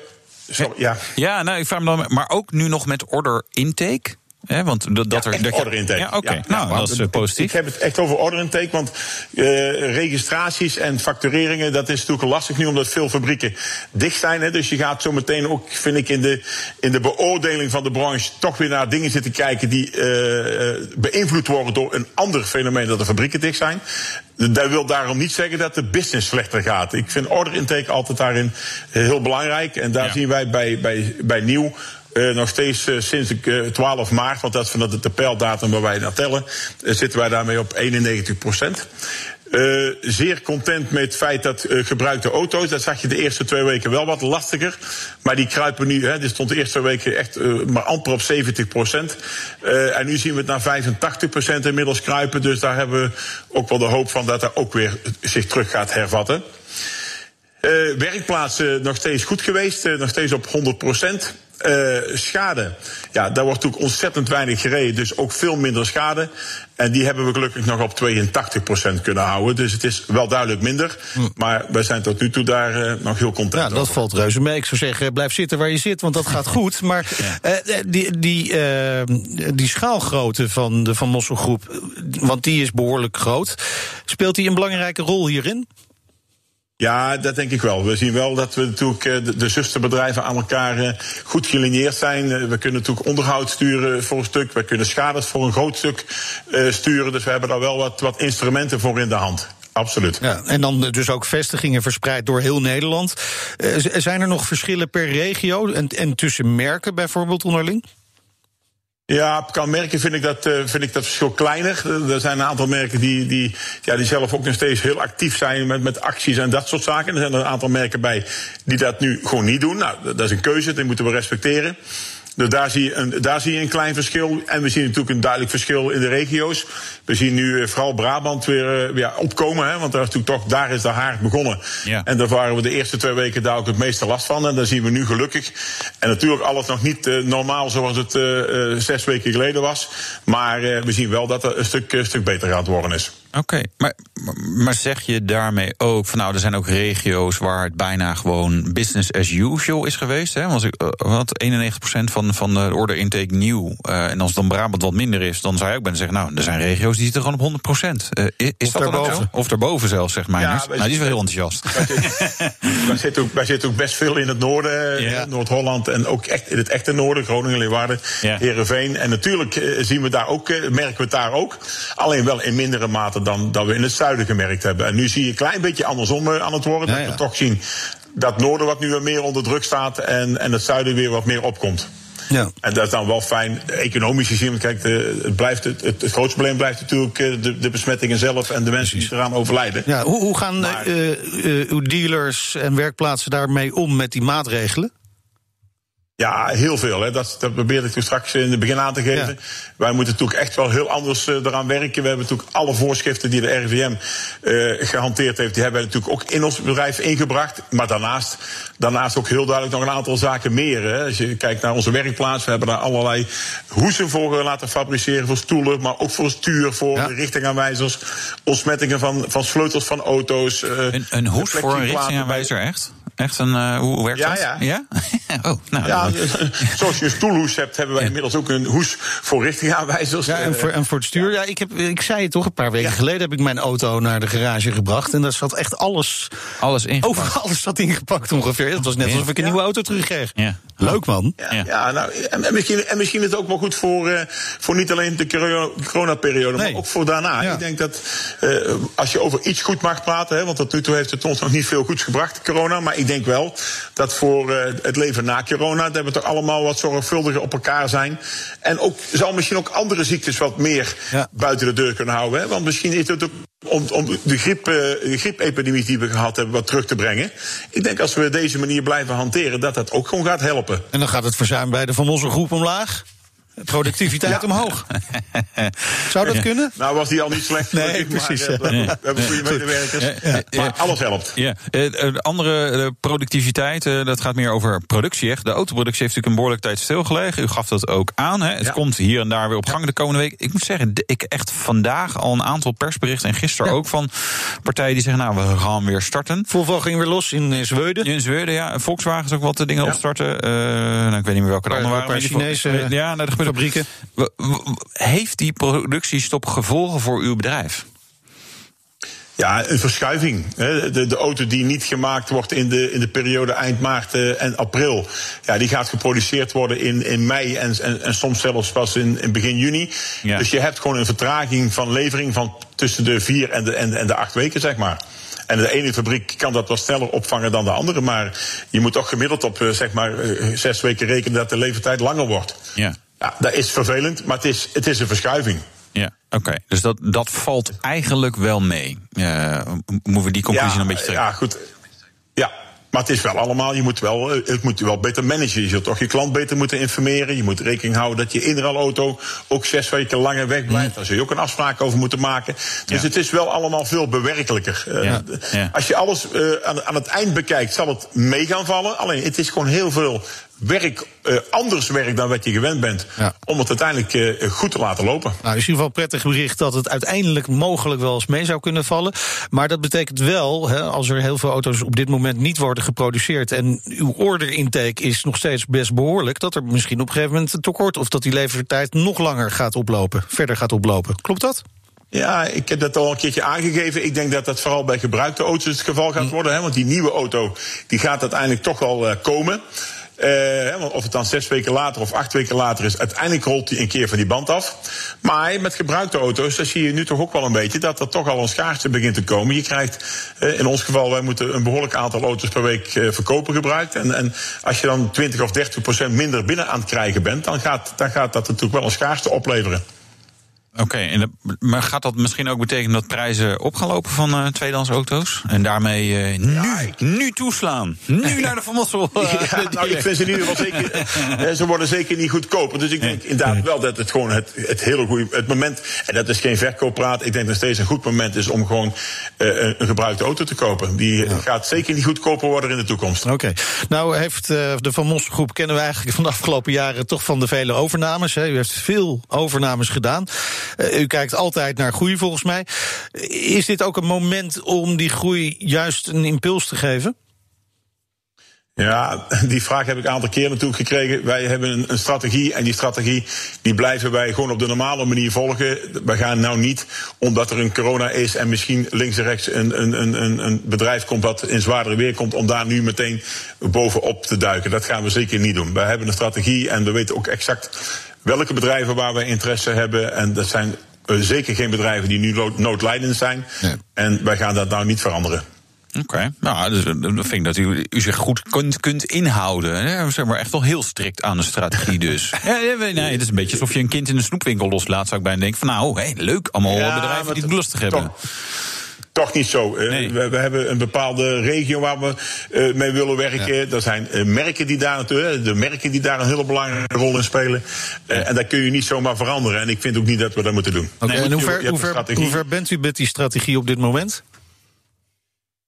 sorry, ja. ja, nou, ik vraag me dan, maar ook nu nog met order intake? Hè, want dat, dat ja, er. Dat order intake. Ja, oké. Okay. nou, dat is uh, positief. Ik heb het echt over order intake, want uh, registraties en factureringen, dat is natuurlijk lastig nu, omdat veel fabrieken dicht zijn. Hè, dus je gaat zo meteen ook, vind ik, in de, in de beoordeling van de branche toch weer naar dingen zitten kijken die uh, beïnvloed worden door een ander fenomeen dat de fabrieken dicht zijn. Dat wil daarom niet zeggen dat de business slechter gaat. Ik vind order intake altijd daarin heel belangrijk. En daar ja. zien wij bij, bij, bij nieuw uh, nog steeds uh, sinds uh, 12 maart, want dat is van de pijldatum waar wij naar tellen, zitten wij daarmee op 91 procent. zeer content met het feit dat gebruikte auto's, dat zag je de eerste twee weken wel wat lastiger. Maar die kruipen nu, hè, dit stond de eerste twee weken echt maar amper op 70 procent. en nu zien we het naar 85 procent inmiddels kruipen. Dus daar hebben we ook wel de hoop van dat dat ook weer zich terug gaat hervatten. werkplaatsen nog steeds goed geweest, nog steeds op 100 procent. Uh, schade. Ja, daar wordt natuurlijk ontzettend weinig gereden, dus ook veel minder schade. En die hebben we gelukkig nog op 82% kunnen houden. Dus het is wel duidelijk minder. Hm. Maar wij zijn tot nu toe daar uh, nog heel content Ja, dat over. valt reuze mee. Ik zou zeggen, blijf zitten waar je zit, want dat gaat goed. Maar uh, die, die, die schaalgrootte van de Van Mossel Groep, want die is behoorlijk groot. Speelt die een belangrijke rol hierin? Ja, dat denk ik wel. We zien wel dat we natuurlijk de, de zusterbedrijven aan elkaar goed gelineerd zijn. We kunnen natuurlijk onderhoud sturen voor een stuk. We kunnen schades voor een groot stuk sturen. Dus we hebben daar wel wat, wat instrumenten voor in de hand. Absoluut. Ja, en dan dus ook vestigingen verspreid door heel Nederland. Zijn er nog verschillen per regio en, en tussen merken bijvoorbeeld onderling? Ja, kan merken vind ik dat, uh, vind ik dat verschil kleiner. Er zijn een aantal merken die, die, ja, die zelf ook nog steeds heel actief zijn met, met acties en dat soort zaken. Er zijn er een aantal merken bij die dat nu gewoon niet doen. Nou, dat is een keuze, die moeten we respecteren. Dus daar zie, je een, daar zie je een klein verschil. En we zien natuurlijk een duidelijk verschil in de regio's. We zien nu vooral Brabant weer ja, opkomen. Hè, want daar is natuurlijk toch, daar is de haard begonnen. Ja. En daar waren we de eerste twee weken daar ook het meeste last van. En daar zien we nu gelukkig. En natuurlijk alles nog niet uh, normaal zoals het uh, uh, zes weken geleden was. Maar we zien wel dat het een stuk, stuk beter aan het worden is. Oké, okay, maar, maar zeg je daarmee ook van nou, er zijn ook regio's waar het bijna gewoon business as usual is geweest? Hè? Want wat 91% van, van de order intake nieuw. Uh, en als dan Brabant wat minder is, dan zou je ook bijna zeggen, nou, er zijn regio's die zitten gewoon op 100%. Uh, is of dat daarboven. ook zo? Of daarboven zelfs, zegt mij. Ja, nou, die is wel heel enthousiast. Wij zitten, ook, wij zitten ook best veel in het noorden. Noord-Holland en ook echt in het echte noorden, Groningen, Leeuwarden. Heerenveen. En natuurlijk zien we daar ook, merken we het daar ook. Alleen wel in mindere mate dan, dan we in het zuiden gemerkt hebben. En nu zie je een klein beetje andersom aan het worden. Ja, dat we toch zien dat noorden wat nu meer onder druk staat en, en het zuiden weer wat meer opkomt. Ja. En dat is dan wel fijn, economisch gezien. Kijk, de, het, blijft het, het, het, grootste probleem blijft natuurlijk de, de besmettingen zelf en de mensen die eraan overlijden. Ja, hoe, hoe gaan maar, uh, uh, uw dealers en werkplaatsen daarmee om met die maatregelen? Ja, heel veel. Hè. Dat, dat probeerde ik toen straks in het begin aan te geven. Ja. Wij moeten natuurlijk echt wel heel anders uh, eraan werken. We hebben natuurlijk alle voorschriften die de RIVM uh, gehanteerd heeft, die hebben we natuurlijk ook in ons bedrijf ingebracht. Maar daarnaast, daarnaast ook heel duidelijk nog een aantal zaken meer. Hè. Als je kijkt naar onze werkplaats, we hebben daar allerlei hoesen voor laten fabriceren, voor stoelen, maar ook voor stuur, voor ja. richtingaanwijzers, ontsmettingen van, van sleutels van auto's. Uh, een, een hoes voor een richtingaanwijzer, echt? Echt een, uh, hoe werkt ja, dat? Ja, ja. oh, nou, ja, zoals je een stoelhoes hebt, hebben wij inmiddels ook een hoes voor richtingaanwijzers. Ja, en voor, en voor het stuur. Ja, ik, heb, ik zei het toch, een paar weken geleden heb ik mijn auto naar de garage gebracht. En daar zat echt alles. Alles ingepakt. Overal alles zat ingepakt ongeveer. Het was net alsof ik een nieuwe auto terugkreeg. Ja. Leuk man. Ja, ja. nou, en, en, misschien, en misschien is het ook wel goed voor, uh, voor niet alleen de coronaperiode, nee. maar ook voor daarna. Ja. Ik denk dat uh, als je over iets goed mag praten, hè, want tot nu toe heeft het ons nog niet veel goeds gebracht, corona. Maar ik denk wel dat voor uh, het leven na corona, dat we toch allemaal wat zorgvuldiger op elkaar zijn. En ook zal misschien ook andere ziektes wat meer ja. buiten de deur kunnen houden. Hè, want misschien is het ook om, om de, griep, de griepepidemie die we gehad hebben wat terug te brengen. Ik denk als we deze manier blijven hanteren, dat dat ook gewoon gaat helpen. En dan gaat het verzuim bij de Van Onze Groep omlaag? Productiviteit ja. omhoog. Zou dat kunnen? Nou, was die al niet slecht. Nee, precies. Maar, uh, we hebben goede medewerkers. Maar alles helpt. Ja. Uh, andere productiviteit, uh, dat gaat meer over productie. Echt. De autoproductie heeft natuurlijk een behoorlijk tijd stilgelegen. U gaf dat ook aan. Hè. Het komt hier en daar weer op gang de komende week. Ik moet zeggen, ik echt vandaag al een aantal persberichten... en gisteren ook van partijen die zeggen... nou, we gaan weer starten. Volvo ging weer los in Zweden. In Zweden, ja. Volkswagen is ook wat dingen opstarten. nou, ik weet niet meer welke andere waren. Chinese... Ja, nou, dat fabrieken. Heeft die productiestop gevolgen voor uw bedrijf? Ja, een verschuiving. De, de, auto die niet gemaakt wordt in de, in de periode eind maart en april, ja, die gaat geproduceerd worden in, in mei en, en, en soms zelfs pas in, in begin juni. Ja. Dus je hebt gewoon een vertraging van levering van tussen de vier en de, en, en de acht weken, zeg maar. En de ene fabriek kan dat wat sneller opvangen dan de andere. Maar je moet toch gemiddeld op zeg maar zes weken rekenen dat de levertijd langer wordt. Ja. Ja, dat is vervelend, maar het is, het is een verschuiving. Ja, oké. Okay. Dus dat, dat valt eigenlijk wel mee. Uh, moeten we die conclusie ja, een beetje trekken? Ja, goed. Ja, maar het is wel allemaal, je moet wel, het moet wel beter managen. Je zult toch je klant beter moeten informeren. Je moet rekening houden dat je inruilauto ook zes weken langer weg blijft. Daar zul je ook een afspraak over moeten maken. Dus ja. het is wel allemaal veel bewerkelijker. Ja. Ja. Als je alles aan, aan het eind bekijkt, zal het mee gaan vallen. Alleen, het is gewoon heel veel werk, uh, anders werk dan wat je gewend bent. Ja. Om het uiteindelijk uh, goed te laten lopen. Nou, is in ieder geval prettig bericht dat het uiteindelijk mogelijk wel eens mee zou kunnen vallen. Maar dat betekent wel, hè, als er heel veel auto's op dit moment niet worden geproduceerd. en uw order intake is nog steeds best behoorlijk. dat er misschien op een gegeven moment tekort. of dat die levertijd nog langer gaat oplopen. verder gaat oplopen. Klopt dat? Ja, ik heb dat al een keertje aangegeven. Ik denk dat dat vooral bij gebruikte auto's het geval gaat worden. Hè, want die nieuwe auto die gaat uiteindelijk toch wel uh, komen. Uh, of het dan zes weken later of acht weken later is, uiteindelijk rolt hij een keer van die band af. Maar met gebruikte auto's, dan zie je nu toch ook wel een beetje dat er toch al een schaarste begint te komen. Je krijgt, uh, in ons geval, wij moeten een behoorlijk aantal auto's per week uh, verkopen gebruikt. En, en als je dan 20 of 30 procent minder binnen aan het krijgen bent, dan gaat, dan gaat dat natuurlijk wel een schaarste opleveren. Oké, okay, maar gaat dat misschien ook betekenen dat prijzen op gaan lopen van uh, tweedehands auto's? En daarmee uh, nu, ja, ik... nu toeslaan. Nu naar de Van Mossel. Uh, ja, nou, ik vind ze in ieder geval zeker. ze worden zeker niet goedkoper. Dus ik denk inderdaad wel dat het gewoon het, het hele goede het moment. En dat is geen verkooppraat. Ik denk dat steeds een goed moment is om gewoon een gebruikte auto te kopen. Die ja. gaat zeker niet goedkoper worden in de toekomst. Oké. Okay. Nou heeft de Van Mossel groep kennen we eigenlijk van de afgelopen jaren toch van de vele overnames. Hè. U heeft veel overnames gedaan. Uh, u kijkt altijd naar groei volgens mij. Is dit ook een moment om die groei juist een impuls te geven? Ja, die vraag heb ik een aantal keer natuurlijk gekregen. Wij hebben een, een, strategie en die strategie die blijven wij gewoon op de normale manier volgen. We gaan nou niet, omdat er een corona is en misschien links en rechts een, een, een, een bedrijf komt wat in zwaardere weer komt, om daar nu meteen bovenop te duiken. Dat gaan we zeker niet doen. Wij hebben een strategie en we weten ook exact welke bedrijven waar wij interesse hebben. En dat zijn zeker geen bedrijven die nu noodlijdend zijn. Nee. En wij gaan dat nou niet veranderen. Oké, okay. nou, dus, dan vind ik dat u, u zich goed kunt, kunt inhouden. Hè? Zeg maar echt wel heel strikt aan de strategie dus. ja, nee, het is een beetje alsof je een kind in een snoepwinkel loslaat, zou ik bijna denken van nou, hey, leuk, allemaal ja, bedrijven die het lustig hebben. Toch toch niet zo. Nee. We, we, hebben een bepaalde regio waar we uh, mee willen werken. Ja. Er zijn uh, merken die daar natuurlijk, de merken die daar een hele belangrijke rol in spelen. Uh, ja. En dat kun je niet zomaar veranderen. En ik vind ook niet dat we dat moeten doen. Okay, nee, en hoe ver, hoe, ver, hoe ver bent u met die strategie op dit moment?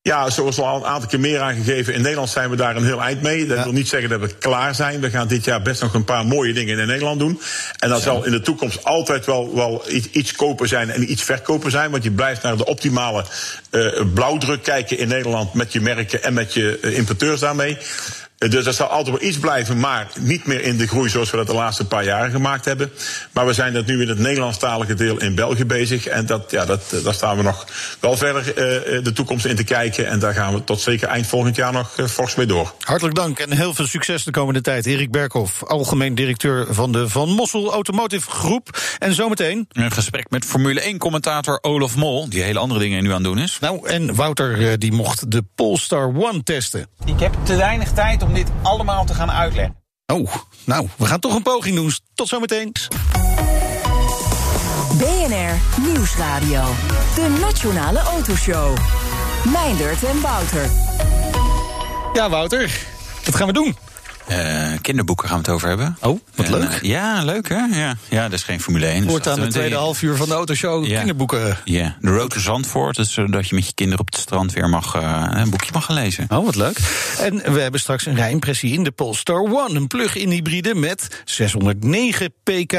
Ja, zoals al een aantal keer meer aangegeven. In Nederland zijn we daar een heel eind mee. Dat wil niet zeggen dat we klaar zijn. We gaan dit jaar best nog een paar mooie dingen in Nederland doen. En dan zal in de toekomst altijd wel, wel iets, iets koper zijn en iets verkoper zijn. Want je blijft naar de optimale uh, blauwdruk kijken in Nederland met je merken en met je uh, importeurs daarmee. Dus dat zal altijd wel iets blijven, maar niet meer in de groei zoals we dat de laatste paar jaren gemaakt hebben. Maar we zijn dat nu in het Nederlandstalige deel in België bezig. En dat, ja, dat, daar staan we nog wel verder uh, de toekomst in te kijken. En daar gaan we tot zeker eind volgend jaar nog uh, fors mee door. Hartelijk dank en heel veel succes de komende tijd. Erik Berkhoff, algemeen directeur van de Van Mossel Automotive Groep. En zometeen... Een gesprek met Formule 1-commentator Olaf Mol, die hele andere dingen nu aan het doen is. Nou, en Wouter die mocht de Polestar One testen. Ik heb te weinig tijd om dit allemaal te gaan uitleggen. Oh, nou, we gaan toch een poging doen. Tot zometeen. BNR Nieuwsradio. De Nationale Autoshow. Meindert en Wouter. Ja, Wouter. Wat gaan we doen? Uh, kinderboeken gaan we het over hebben. Oh, wat en, leuk. Uh, ja, leuk hè? Ja, ja dat is geen Formule 1. Wordt dus aan de tweede half uur van de autoshow ja. kinderboeken. Ja, de Road to Zandvoort. Dus zodat je met je kinderen op het strand weer mag, uh, een boekje mag gaan lezen. Oh, wat leuk. En we hebben straks een rijimpressie in de Polestar One. Een plug-in hybride met 609 pk,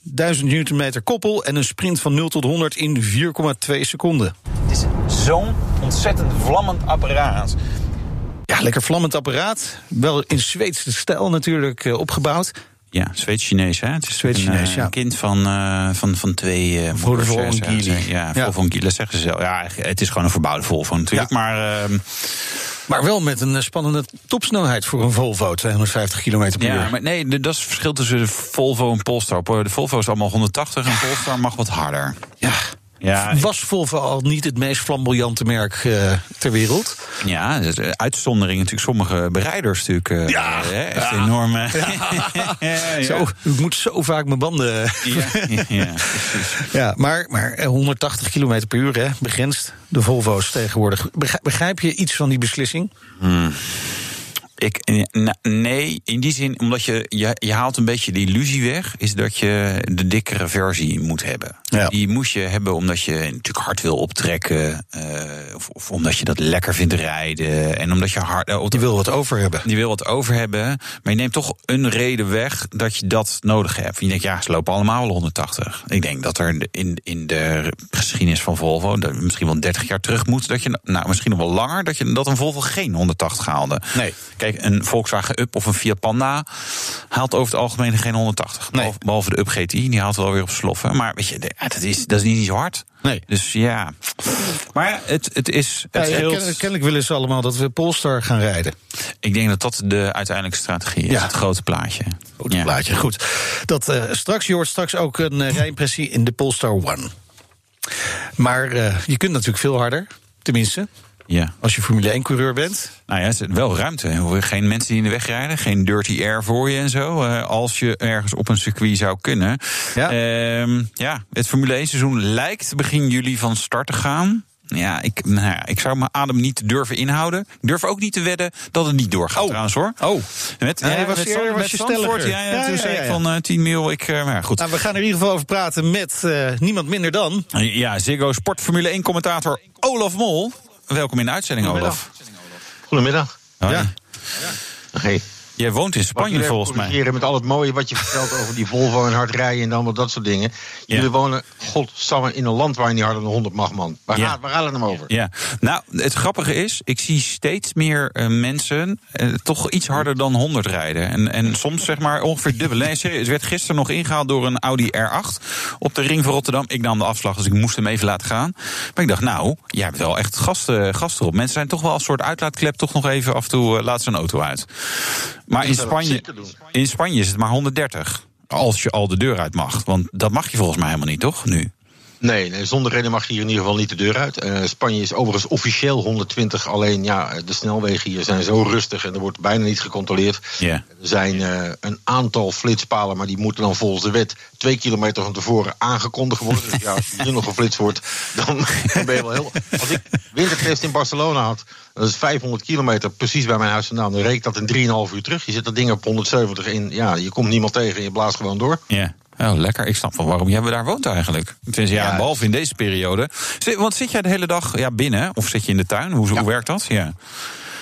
1000 newtonmeter koppel... en een sprint van 0 tot 100 in 4,2 seconden. Het is zo'n ontzettend vlammend apparaat. Ja, lekker vlammend apparaat. Wel in Zweedse stijl natuurlijk uh, opgebouwd. Ja, Zweeds-Chinees, hè? Het is Zweeds-Chinees, een, ja. een kind van, uh, van, van twee uh, Volvo en Geely. Ja, Volvo en Geely, zeggen ze zelf. Ja, het is gewoon een verbouwde Volvo natuurlijk, ja. maar... Uh, maar wel met een spannende topsnelheid voor een Volvo, 250 km per uur. Ja, maar nee, dat is het verschil tussen de Volvo en Polestar. De Volvo is allemaal 180 en Polestar mag wat harder. Ja, ja, was Volvo al niet het meest flamboyante merk uh, ter wereld? Ja, uitzondering natuurlijk. Sommige bereiders natuurlijk. Uh, ja, hè, echt ja. enorm. Ja. ja. Zo, ik moet zo vaak mijn banden. Ja, maar, maar 180 km per uur, hè, begrensd. De Volvo's tegenwoordig. Begrijp je iets van die beslissing? Hmm. Ik, nee, in die zin, omdat je, je, je haalt een beetje de illusie weg, is dat je de dikkere versie moet hebben. Ja. Die moest je hebben omdat je natuurlijk hard wil optrekken, uh, of, of, omdat je dat lekker vindt rijden, en omdat je hard. Uh, die wil wat over hebben. Die wil wat over hebben, maar je neemt toch een reden weg dat je dat nodig hebt. Je denkt, ja, ze lopen allemaal wel 180. Ik denk dat er in, in de geschiedenis van Volvo, misschien wel 30 jaar terug moet, dat je, nou, misschien nog wel langer, dat, je, dat een Volvo geen 180 haalde. Nee. Kijk, een Volkswagen Up of een Fiat Panda haalt over het algemeen geen 180. Nee. Behalve de Up GTI, die haalt wel weer op sloffen. Maar weet je, dat is, dat is niet zo hard. Nee. Dus ja. Maar het, het is. Het ja, ja, kennelijk willen ze allemaal dat we Polestar gaan rijden. Ik denk dat dat de uiteindelijke strategie is. Ja. Het grote plaatje. Ja. plaatje, goed. Dat, uh, straks, je hoort straks ook een uh, rijimpressie in de Polestar One. Maar uh, je kunt natuurlijk veel harder. Tenminste, ja. Als je Formule 1-coureur bent. Nou ja, er is wel ruimte. Geen mensen die in de weg rijden. Geen dirty air voor je en zo. Uh, als je ergens op een circuit zou kunnen. Ja, uh, ja het Formule 1-seizoen lijkt begin juli van start te gaan. Ja, ik, nou ja, ik zou mijn adem niet durven inhouden. Ik durf ook niet te wedden dat het niet doorgaat oh. trouwens hoor. Oh, met, nee, ja, was, met, je, met, was je. Ja, ja, toen zei ik van uh, 10 mil. Ik, uh, maar goed. Nou, we gaan er in ieder geval over praten met uh, niemand minder dan. Ja, Ziggo Sport Formule 1 commentator Olaf Mol. Welkom in de uitzending, Olaf. Goedemiddag. Hoi. Ja. Hey. Jij woont in Spanje volgens mij. Met al het mooie wat je vertelt over die Volvo en hard rijden en allemaal dat soort dingen. Ja. Jullie wonen, godsamme, in een land waar je niet harder dan 100 mag, man. Waar, ja. gaat, waar gaat het hem over? Ja, nou, het grappige is, ik zie steeds meer uh, mensen uh, toch iets harder dan 100 rijden. En, en soms zeg maar ongeveer dubbel. Nee, het werd gisteren nog ingehaald door een Audi R8 op de ring van Rotterdam. Ik nam de afslag, dus ik moest hem even laten gaan. Maar ik dacht, nou, jij hebt wel echt gasten, gasten erop. Mensen zijn toch wel als soort uitlaatklep toch nog even af en toe uh, laat zijn auto uit. Maar in Spanje, in Spanje is het maar 130. Als je al de deur uit mag. Want dat mag je volgens mij helemaal niet, toch? Nu. Nee, nee, zonder reden mag je hier in ieder geval niet de deur uit. Uh, Spanje is overigens officieel 120. Alleen ja, de snelwegen hier zijn zo rustig en er wordt bijna niet gecontroleerd. Yeah. Er zijn uh, een aantal flitspalen, maar die moeten dan volgens de wet twee kilometer van tevoren aangekondigd worden. dus ja, als je nu nog geflitst wordt, dan, dan ben je wel heel. Als ik wintertest in Barcelona had, dat is 500 kilometer precies bij mijn huis vandaan. Dan reek dat in 3,5 uur terug. Je zet dat ding op 170 in. Ja, je komt niemand tegen en je blaast gewoon door. Ja. Oh, lekker. Ik snap wel waarom jij daar woont eigenlijk. Tenminste, ja, Ja. behalve in deze periode. Want zit jij de hele dag ja, binnen? Of zit je in de tuin? Hoe, hoe werkt dat? Ja.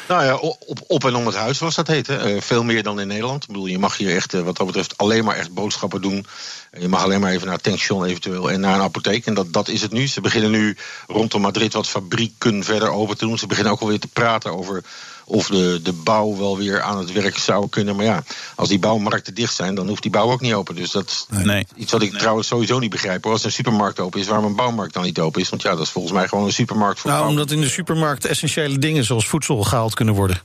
Nou ja, op, op en om het huis, zoals dat heet. hè. Eh, veel meer dan in Nederland. Ik bedoel, je mag hier echt, eh, wat dat betreft, alleen maar echt boodschappen doen. Eh, Je mag alleen maar even naar het tankstation eventueel en naar een apotheek. En dat, dat is het nu. Ze beginnen nu rondom Madrid wat fabrieken verder open te doen. Ze beginnen ook alweer te praten over of de, de bouw wel weer aan het werk zou kunnen. Maar ja, als die bouwmarkten dicht zijn, dan hoeft die bouw ook niet open. Dus dat is Nee. iets wat ik trouwens sowieso niet begrijp. hoor. Als een supermarkt open is, waarom een bouwmarkt dan niet open is. Want ja, dat is volgens mij gewoon een supermarkt voor Nou, bouw. omdat in de supermarkt essentiële dingen zoals voedsel gehaald kunnen worden.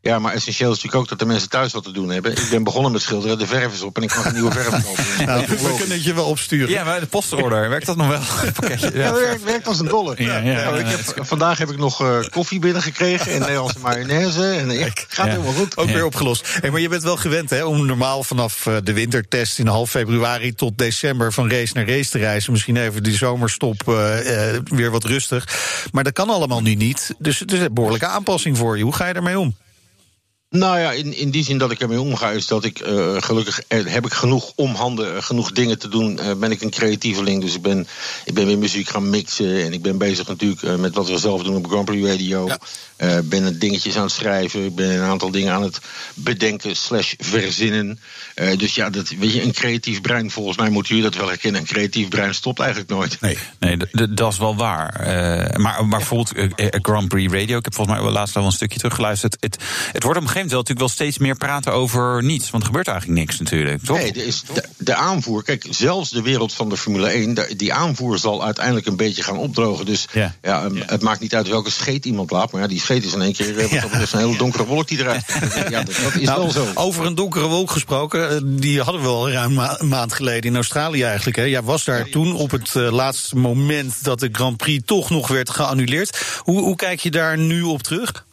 Ja, maar essentieel is natuurlijk ook dat de mensen thuis wat te doen hebben. Ik ben begonnen met schilderen, de verf is op en ik mag een nieuwe verf kopen. Nou, we kunnen het je wel opsturen. ja, maar de postorder, werkt dat nog wel? Pakketje, Ja, werkt, werkt als een dolle. Ja, ja, ja. Nou, ik heb, vandaag heb ik nog eh, koffie binnengekregen en Nederlandse mayonaise. En ja, gaat Ja. helemaal goed. Ook weer opgelost. Hey, maar je bent wel gewend hè, om normaal vanaf eh, de wintertest in half februari tot december van race naar race te reizen. Misschien even die zomerstop eh, eh, weer wat rustig. Maar dat kan allemaal nu niet. Dus het is een behoorlijke aanpassing voor je. Hoe ga je daarmee om? Nou ja, in, in die zin dat ik ermee omga, is dat ik eh, gelukkig eh, heb ik genoeg om handen, eh, genoeg dingen te doen. ben ik een creatieveling, dus ik ben, ik ben weer muziek gaan mixen. En ik ben bezig natuurlijk met wat we zelf doen op Grand Prix Radio. Eh, ben dingetjes aan het schrijven. Ik ben een aantal dingen aan het bedenken slash verzinnen. Dus ja, dat, weet je, een creatief brein, volgens mij moet u dat wel herkennen. Een creatief brein stopt eigenlijk nooit. Nee. Nee, dat is wel waar. Maar, maar bijvoorbeeld Grand Prix Radio, ik heb volgens mij wel laatst al een stukje teruggeluisterd. Het, het wordt een gegeven moment wel natuurlijk wel steeds meer praten over niets. Want er gebeurt eigenlijk niks natuurlijk, toch? Nee, er is de, de aanvoer. Kijk, zelfs de wereld van de Formule 1, de- die aanvoer zal uiteindelijk een beetje gaan opdrogen. Dus Ja. ja. um, het maakt niet uit welke scheet iemand laat. Maar ja, die scheet is in één keer eh, dat betreft een hele donkere wolk die eruit. Ja, dat, dat is Nou, wel zo. Over een donkere wolk gesproken, eh, die hadden we al ruim een maand geleden in Australië eigenlijk. Hè. Jij was daar toen op het eh, laatste moment dat de Grand Prix toch nog werd geannuleerd. Hoe, hoe kijk je daar nu op terug?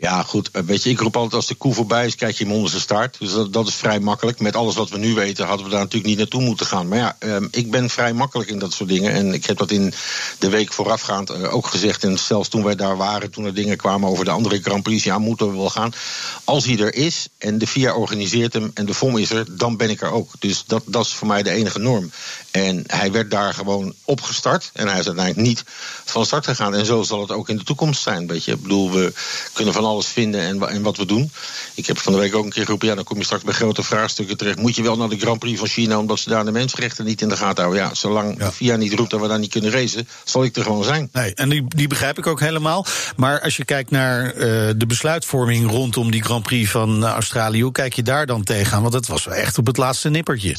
Ja, goed. eh, Weet je, ik roep altijd als de koe voorbij is, kijk je hem onder zijn. Dus dat, is vrij makkelijk. Met alles wat we nu weten, hadden we daar natuurlijk niet naartoe moeten gaan. Maar ja, ehm, ik ben vrij makkelijk in dat soort dingen. En ik heb dat in de week voorafgaand eh, ook gezegd. En zelfs toen wij daar waren, toen er dingen kwamen over de andere Grand Prix, ja, moeten we wel gaan. Als hij er is en de FIA organiseert hem en de FOM is er, dan ben ik er ook. Dus dat, dat is voor mij de enige norm. En hij werd daar gewoon opgestart. En hij is uiteindelijk niet van start gegaan. En zo zal het ook in de toekomst zijn. Weet je. Ik bedoel, we kunnen van alles vinden en, en wat we doen. Ik heb van de week ook een keer geroepen... ja, dan kom je straks bij grote vraagstukken terecht. Moet je wel naar de Grand Prix van China... omdat ze daar de mensenrechten niet in de gaten houden? Ja, zolang FIA niet roept dat we daar niet kunnen racen... zal ik er gewoon zijn. Nee, en die, die begrijp ik ook helemaal. Maar als je kijkt naar eh, de besluitvorming rondom die Grand Prix van eh, Australië, hoe kijk je daar dan tegenaan? Want het was wel echt op het laatste nippertje.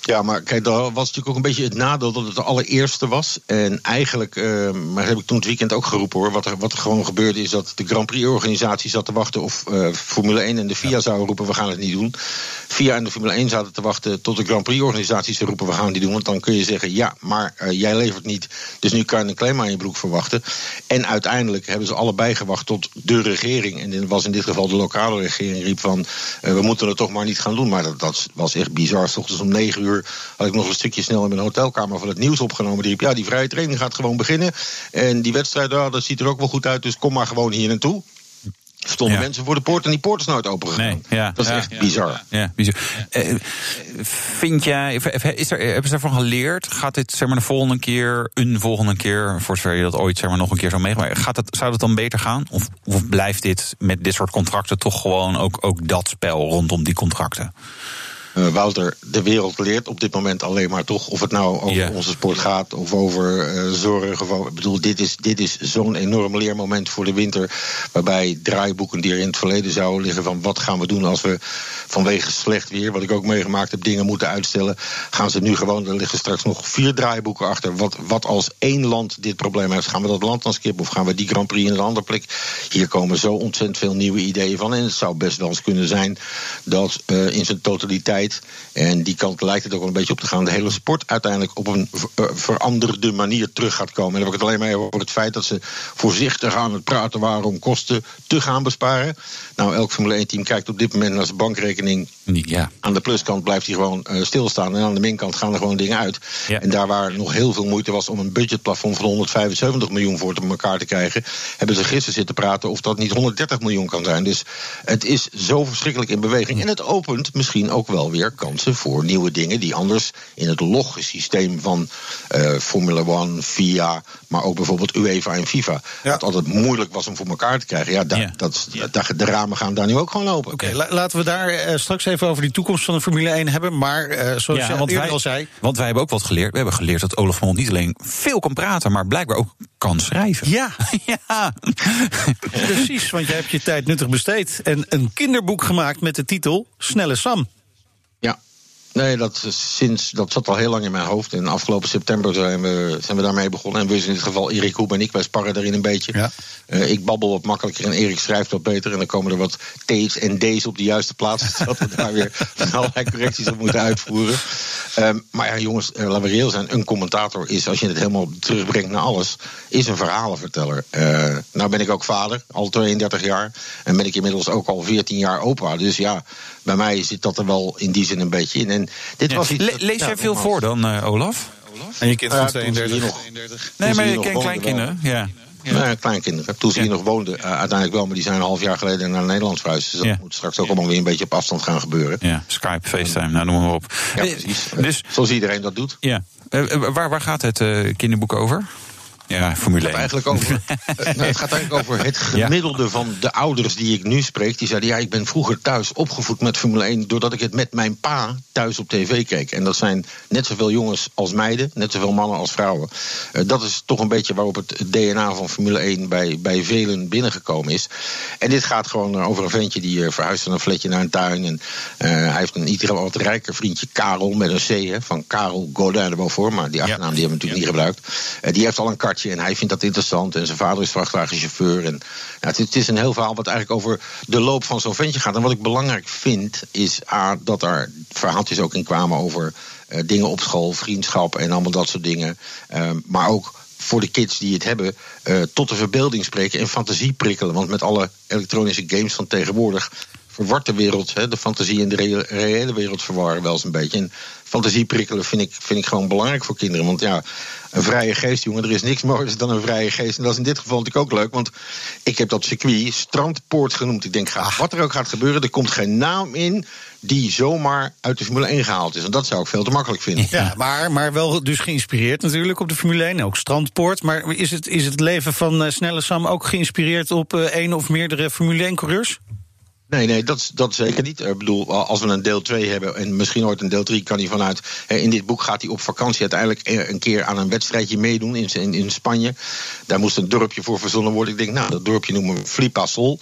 Ja, maar kijk, dat was natuurlijk ook een beetje het nadeel dat het de allereerste was. En eigenlijk, eh, maar heb ik toen het weekend ook geroepen hoor. Wat er, wat er gewoon gebeurde is dat de Grand Prix-organisatie zat te wachten of eh, Formule 1 en de FIA zouden roepen: we gaan het niet doen. FIA en de Formule 1 zaten te wachten tot de Grand Prix-organisatie zou roepen: we gaan het niet doen. Want dan kun je zeggen: ja, maar eh, jij levert niet. Dus nu kan je een claim aan je broek verwachten. En uiteindelijk hebben ze allebei gewacht tot de regering. En dit was in dit geval de lokale regering riep van: eh, we moeten het toch maar niet gaan doen. Maar dat, dat was echt bizar. 's ochtends om 9 uur had ik nog een stukje snel in mijn hotelkamer van het nieuws opgenomen. Die riep: ja, die vrije training gaat gewoon beginnen. En die wedstrijd, ja, dat ziet er ook wel goed uit. Dus kom maar gewoon hier naartoe. Stonden Ja. mensen voor de poort en die poort is nooit open gegaan. Nee, ja, dat is ja, echt bizar. Ja, bizar. Eh, vind jij, is er, hebben ze daarvan geleerd? Gaat dit zeg maar, de volgende keer, een volgende keer, voor zover je dat ooit zeg maar, nog een keer zou meegemaakt, gaat het, zou dat dan beter gaan? Of, of blijft dit met dit soort contracten toch gewoon ook, ook dat spel rondom die contracten? Eh, Wouter, de wereld leert op dit moment alleen maar toch of het nou over onze sport gaat of over eh, zorg. Of ik bedoel, dit is, dit is zo'n enorm leermoment voor de winter. Waarbij draaiboeken die er in het verleden zouden liggen van wat gaan we doen als we vanwege slecht weer, wat ik ook meegemaakt heb, dingen moeten uitstellen. Gaan ze nu gewoon, er liggen straks nog vier draaiboeken achter. Wat, wat als één land dit probleem heeft, gaan we dat land dan skippen of gaan we die Grand Prix in een andere plek? Hier komen zo ontzettend veel nieuwe ideeën van. En het zou best wel eens kunnen zijn dat eh, in zijn totaliteit, en die kant lijkt het ook wel een beetje op te gaan, de hele sport uiteindelijk op een eh, veranderde manier terug gaat komen. En dan heb ik het alleen maar over het feit dat ze voorzichtig aan het praten waren om kosten te gaan besparen. Nou, elk Formule 1-team kijkt op dit moment naar zijn bankrekening. Ja. Aan de pluskant blijft hij gewoon eh, stilstaan. En aan de minkant gaan er gewoon dingen uit. Ja. En daar waar nog heel veel moeite was om een budgetplafond van 175 miljoen voor te elkaar te krijgen, hebben ze gisteren zitten praten of dat niet 130 miljoen kan zijn. Dus het is zo verschrikkelijk in beweging. En het opent misschien ook wel weer kansen voor nieuwe dingen die anders in het logsysteem van eh, Formula One, FIA, maar ook bijvoorbeeld UEFA en FIFA, het altijd moeilijk was om voor elkaar te krijgen. Ja, dat, de ramen gaan daar nu ook gewoon open. Oké, la- laten we daar eh, straks even over die toekomst van de Formule 1 hebben. Maar eh, zoals Ja, je want wij, al zei... want wij hebben ook wat geleerd. We hebben geleerd dat Olaf Mol niet alleen veel kan praten, maar blijkbaar ook kan schrijven. Ja, ja. precies, want jij hebt je tijd nuttig besteed. En een kinderboek gemaakt met de titel Snelle Sam. Ja. Nee, dat, sinds, dat zat al heel lang in mijn hoofd. En afgelopen september zijn we, zijn we daarmee begonnen. En we zijn in dit geval Erik Hoep en ik, wij sparren daarin een beetje. Eh, ik babbel wat makkelijker en Erik schrijft wat beter. En dan komen er wat T's en D's op de juiste plaats. Zodat we daar weer allerlei correcties op moeten uitvoeren. Ehm, maar ja, jongens, eh, laten we reëel zijn. Een commentator is, als je het helemaal terugbrengt naar alles, is een verhalenverteller. Eh, nou ben ik ook vader, al 32 jaar. En ben ik inmiddels ook al 14 jaar opa. Dus ja, bij mij zit dat er wel in die zin een beetje in. En dit Ja. was iets Le- dat- lees ja, jij veel voor dan, eh, Olaf? En je kind van toen ze 32. hier nog- Nee, maar hier ik nog ken woonden kleinkinderen. Ja. Ja, kleinkinderen. Toen ze hier nog woonden, eh, uiteindelijk wel, maar die zijn een half jaar geleden naar Nederland verhuisd. Dus dat Ja. moet straks ook allemaal weer een beetje op afstand gaan gebeuren. Ja, Skype, FaceTime, nou noem maar op. Ja, Eh, precies. Dus, Zoals iedereen dat doet. ja. Waar, waar gaat het eh, kinderboek over? Ja, Formule 1. Eigenlijk over, eh, nou, het gaat eigenlijk over het gemiddelde van de ouders die ik nu spreek. Die zeiden, ja, ik ben vroeger thuis opgevoed met Formule 1... doordat ik het met mijn pa thuis op tv keek. En dat zijn net zoveel jongens als meiden, net zoveel mannen als vrouwen. Eh, dat is toch een beetje waarop het DNA van Formule 1 bij, bij velen binnengekomen is. En dit gaat gewoon eh, over een ventje die eh, verhuist van een flatje naar een tuin. En hij heeft een ieder wat rijker vriendje, Karel, met een C, hè, van Karel Godin erboven. Maar die achternaam die hebben we natuurlijk niet gebruikt. Eh, die heeft al een en hij vindt dat interessant. En zijn vader is vrachtwagenchauffeur. En, ja, het, is een heel verhaal wat eigenlijk over de loop van zo'n ventje gaat. En wat ik belangrijk vind, is A, dat er verhaaltjes ook in kwamen over eh, dingen op school, vriendschap en allemaal dat soort dingen. Ehm, maar ook voor de kids die het hebben, eh, tot de verbeelding spreken en fantasie prikkelen. Want met alle elektronische games van tegenwoordig verwart de wereld, hè, de fantasie en de reële wereld verwarren wel eens een beetje. Fantasie prikkelen vind ik, vind ik gewoon belangrijk voor kinderen. Want ja, een vrije geest, jongen, er is niks moois dan een vrije geest. En dat is in dit geval natuurlijk ook leuk, want ik heb dat circuit Strandpoort genoemd. Ik denk, ga, wat er ook gaat gebeuren, er komt geen naam in die zomaar uit de Formule 1 gehaald is. En dat zou ik veel te makkelijk vinden. Ja, maar, maar wel dus geïnspireerd natuurlijk op de Formule 1. Ook Strandpoort. Maar is het, is het leven van eh, Snelle Sam ook geïnspireerd op eh, één of meerdere Formule 1-coureurs? Nee, nee, dat, dat zeker niet. Ik bedoel, als we een deel 2 hebben en misschien ooit een deel 3, kan hij vanuit. In dit boek gaat hij op vakantie uiteindelijk eh, een keer aan een wedstrijdje meedoen in, in, Spanje. Daar moest een dorpje voor verzonnen worden. Ik denk, nou, dat dorpje noemen we Flipa Sol.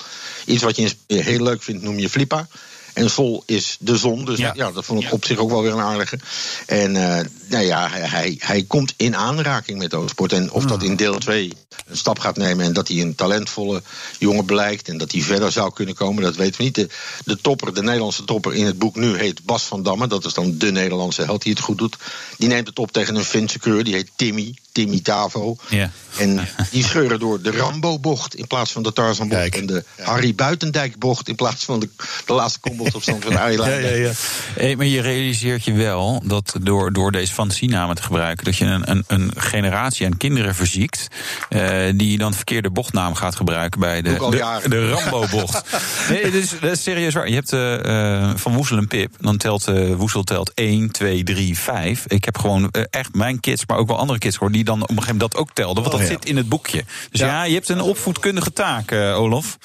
Iets wat je heel leuk vindt, noem je Flipa. En Sol is de zon, dus ja, dat vond ik op zich ook wel weer een aardige. En eh, nou ja, hij, hij, hij komt in aanraking met autosport. En of dat in deel 2 een stap gaat nemen en dat hij een talentvolle jongen blijkt en dat hij verder zou kunnen komen, dat weten we niet. De, de topper, de Nederlandse topper in het boek nu heet Bas van Damme. Dat is dan de Nederlandse held die het goed doet. Die neemt het op tegen een Finse keur, die heet Timmy, Timmy Tavo. Ja. En die scheuren door de Rambo-bocht in plaats van de Tarzan-bocht. En de Harry Buitendijk-bocht in plaats van de, de laatste kombochtopstand van Arie Luijendijk. Hey, maar je realiseert je wel dat door, door deze fantasienamen te gebruiken, dat je een, een, een generatie aan kinderen verziekt. eh, die dan verkeerde bochtnaam gaat gebruiken bij de, de, de Rambo-bocht. nee, dat is, dat is serieus waar. Je hebt eh, eh, van Woesel en Pip. Dan telt eh, Woesel telt 1, 2, 3, 5. Ik heb gewoon echt mijn kids, maar ook wel andere kids gehoord. die dan op een gegeven moment dat ook telden. Want Oh, dat ja. zit in het boekje. Dus ja, je hebt een opvoedkundige taak, eh, Olaf.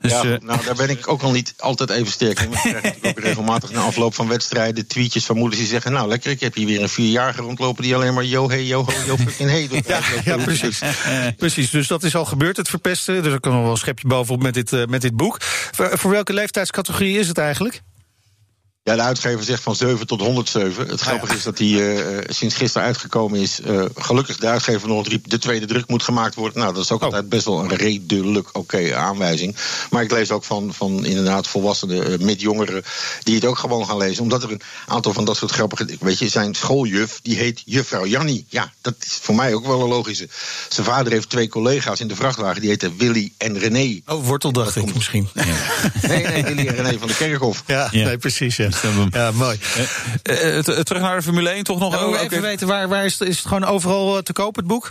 Dus, ja, eh, nou, daar ben ik ook al niet altijd even sterk in. Ik ook regelmatig na afloop van wedstrijden tweetjes van moeders die zeggen... nou, lekker, ik heb hier weer een vierjarige rondlopen die alleen maar yo, hey, yo, ho, yo, fucking hey doet. Ja, ja precies. precies. Dus dat is al gebeurd, het verpesten. Dus er kan nog wel een schepje bovenop met dit, eh, met dit boek. Voor, voor welke leeftijdscategorie is het eigenlijk? Ja, de uitgever zegt van 7 tot 107. Het grappige is dat hij eh, sinds gisteren uitgekomen is. eh, gelukkig de uitgever nog riep, de tweede druk moet gemaakt worden. Nou, dat is ook altijd best wel een redelijk oké aanwijzing. Maar ik lees ook van, van inderdaad volwassenen, eh, met jongeren, die het ook gewoon gaan lezen. Omdat er een aantal van dat soort grappige... Weet je, zijn schooljuf, die heet juffrouw Jannie. Ja, dat is voor mij ook wel een logische. Zijn vader heeft twee collega's in de vrachtwagen, die heten Willy en René. Oh, wortel dacht ik misschien. Nee, nee, Willy en René van de Kerkhof. Ja, nee, precies. Ja, ja mooi. eh, eh, terug naar de Formule 1 toch nog? Nou, even weten, waar, waar is, het, is het gewoon overal eh, te koop, het boek?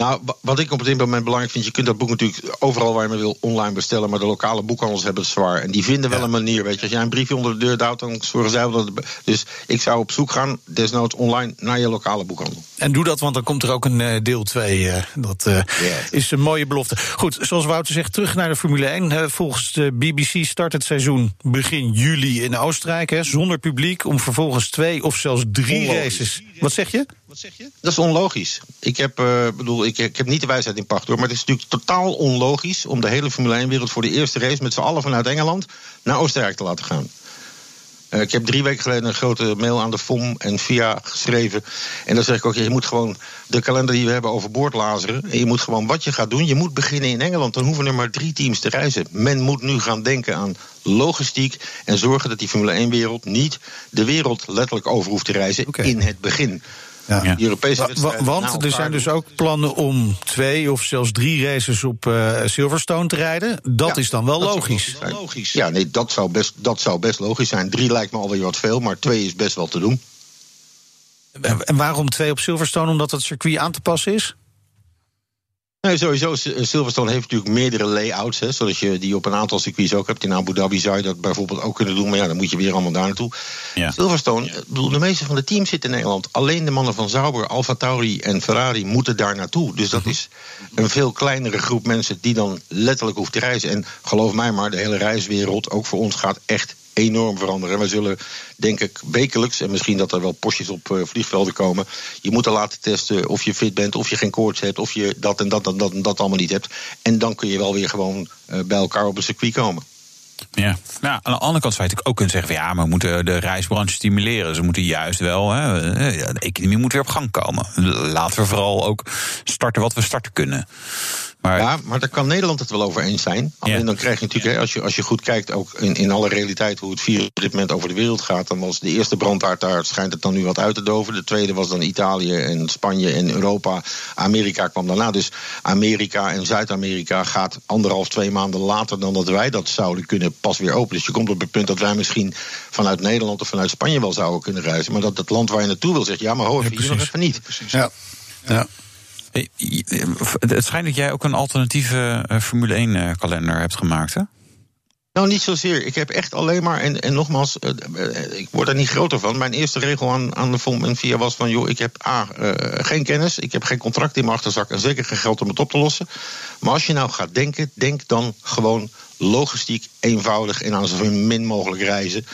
Nou, wa- wat ik op dit moment belangrijk vind, je kunt dat boek natuurlijk overal waar je maar wil online bestellen, maar de lokale boekhandels hebben het zwaar. En die vinden wel een manier, weet je. Als jij een briefje onder de deur duwt, dan zorgen zij wel dat Dus ik zou op zoek gaan, desnoods online, naar je lokale boekhandel. En doe dat, want dan komt er ook een eh, deel 2. dat eh, is een mooie belofte. Goed, zoals Wouter zegt, terug naar de Formule 1. Eh, volgens de BBC start het seizoen begin juli in Oostenrijk. Hè, zonder publiek, om vervolgens twee of zelfs drie Onlogisch. races. Wat zeg je? Dat is onlogisch. Ik heb, eh, bedoel, ik, ik heb niet de wijsheid in pacht hoor. Maar het is natuurlijk totaal onlogisch om de hele Formule 1-wereld voor de eerste race met z'n allen vanuit Engeland naar Oostenrijk te laten gaan. Eh, ik heb drie weken geleden een grote mail aan de FOM en VIA geschreven. En dan zeg ik ook, je moet gewoon de kalender die we hebben overboord lazeren. En je moet gewoon wat je gaat doen. Je moet beginnen in Engeland. Dan hoeven er maar drie teams te reizen. Men moet nu gaan denken aan logistiek. En zorgen dat die Formule 1-wereld niet de wereld letterlijk over hoeft te reizen in het begin. Ja. Die Europese wedstrijden wa- want er zijn dus ook plannen om twee of zelfs drie races op eh, Silverstone te rijden. Dat is dan wel logisch. logisch zijn. Ja, nee, dat zou, best, dat zou best logisch zijn. Drie lijkt me alweer wat veel, maar twee is best wel te doen. En en waarom twee op Silverstone? Omdat het circuit aan te passen is? Nee, sowieso, S- Silverstone heeft natuurlijk meerdere layouts. Hè, zoals je die op een aantal circuits ook hebt. In Abu Dhabi zou je dat bijvoorbeeld ook kunnen doen. Maar ja, dan moet je weer allemaal daar naartoe. Silverstone, ik bedoel, de meeste van de teams zitten in Nederland. Alleen de mannen van Sauber, Alfa Tauri en Ferrari moeten daar naartoe. Dus dat is een veel kleinere groep mensen die dan letterlijk hoeft te reizen. En geloof mij maar, de hele reiswereld, ook voor ons, gaat echt enorm veranderen. En we zullen, denk ik, wekelijks, en misschien dat er wel postjes op eh, vliegvelden komen. Je moet er laten testen of je fit bent, of je geen koorts hebt, of je dat en dat en dat en dat allemaal niet hebt. En dan kun je wel weer gewoon eh, bij elkaar op een circuit komen. Ja. Nou, aan de andere kant zou je ook kunnen zeggen: van, ja, maar we moeten de reisbranche stimuleren. Ze moeten juist wel, hè, eh, de economie moet weer op gang komen. Laten we vooral ook starten wat we starten kunnen. Maar, Ja, maar daar kan Nederland het wel over eens zijn. Alleen dan krijg je natuurlijk, hè, als, je, als je goed kijkt, ook in, in alle realiteit hoe het virus op dit moment over de wereld gaat. Dan was de eerste brandhaard daar, schijnt het dan nu wat uit te doven. De tweede was dan Italië en Spanje en Europa. Amerika kwam daarna. Dus Amerika en Zuid-Amerika gaat anderhalf, twee maanden later dan dat wij dat zouden kunnen pas weer open. Dus je komt op het punt dat wij misschien vanuit Nederland of vanuit Spanje wel zouden kunnen reizen. Maar dat het land waar je naartoe wil zegt, ja, maar ho, even hier nog even niet. Ja. ja. Eh, eh, Het schijnt dat jij ook een alternatieve eh, Formule 1-kalender hebt gemaakt, hè? Nou, niet zozeer. Ik heb echt alleen maar, en, en nogmaals, ik word er niet groter van. Mijn eerste regel aan, aan de en VIA was van... joh, ik heb A, geen kennis, ik heb geen contract in mijn achterzak... en zeker geen geld om het op te lossen. Maar als je nou gaat denken, denk dan gewoon logistiek, eenvoudig... en aan zo min mogelijk reizen.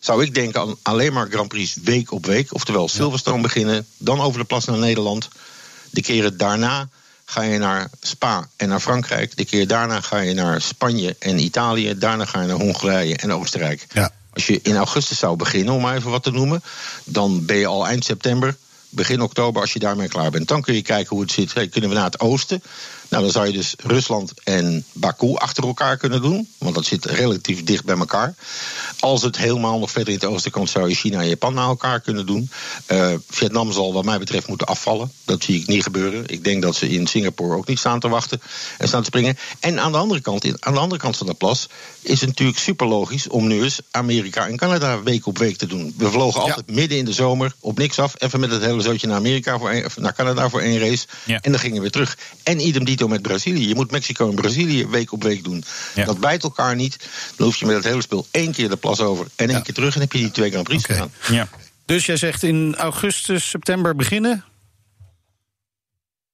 Zou ik denken aan alleen maar Grand Prix week op week. Oftewel Silverstone beginnen, dan over de plas naar Nederland. De keren daarna ga je naar Spa en naar Frankrijk. De keer daarna ga je naar Spanje en Italië. Daarna ga je naar Hongarije en Oostenrijk. Als je in augustus zou beginnen, om maar even wat te noemen, dan ben je al eind september, begin oktober, als je daarmee klaar bent. Dan kun je kijken hoe het zit. Hey, kunnen we naar het oosten? Nou, dan zou je dus Rusland en Baku achter elkaar kunnen doen. Want dat zit relatief dicht bij elkaar. Als het helemaal nog verder in het oosten komt, zou je China en Japan naar elkaar kunnen doen. Eh, Vietnam zal, wat mij betreft, moeten afvallen. Dat zie ik niet gebeuren. Ik denk dat ze in Singapore ook niet staan te wachten en staan te springen. En aan de andere kant, aan de andere kant van de plas, is het natuurlijk super logisch om nu eens Amerika en Canada week op week te doen. We vlogen altijd midden in de zomer op niks af. Even met het hele zootje naar Amerika voor of naar Canada voor één race. En dan gingen we weer terug. En idem met Brazilië. Je moet Mexico en Brazilië week op week doen. Dat bijt elkaar niet. Dan hoef je met het hele speel één keer de plas over en één keer terug. En heb je die twee Grand Prix gedaan. Ja. Dus jij zegt in augustus, september beginnen?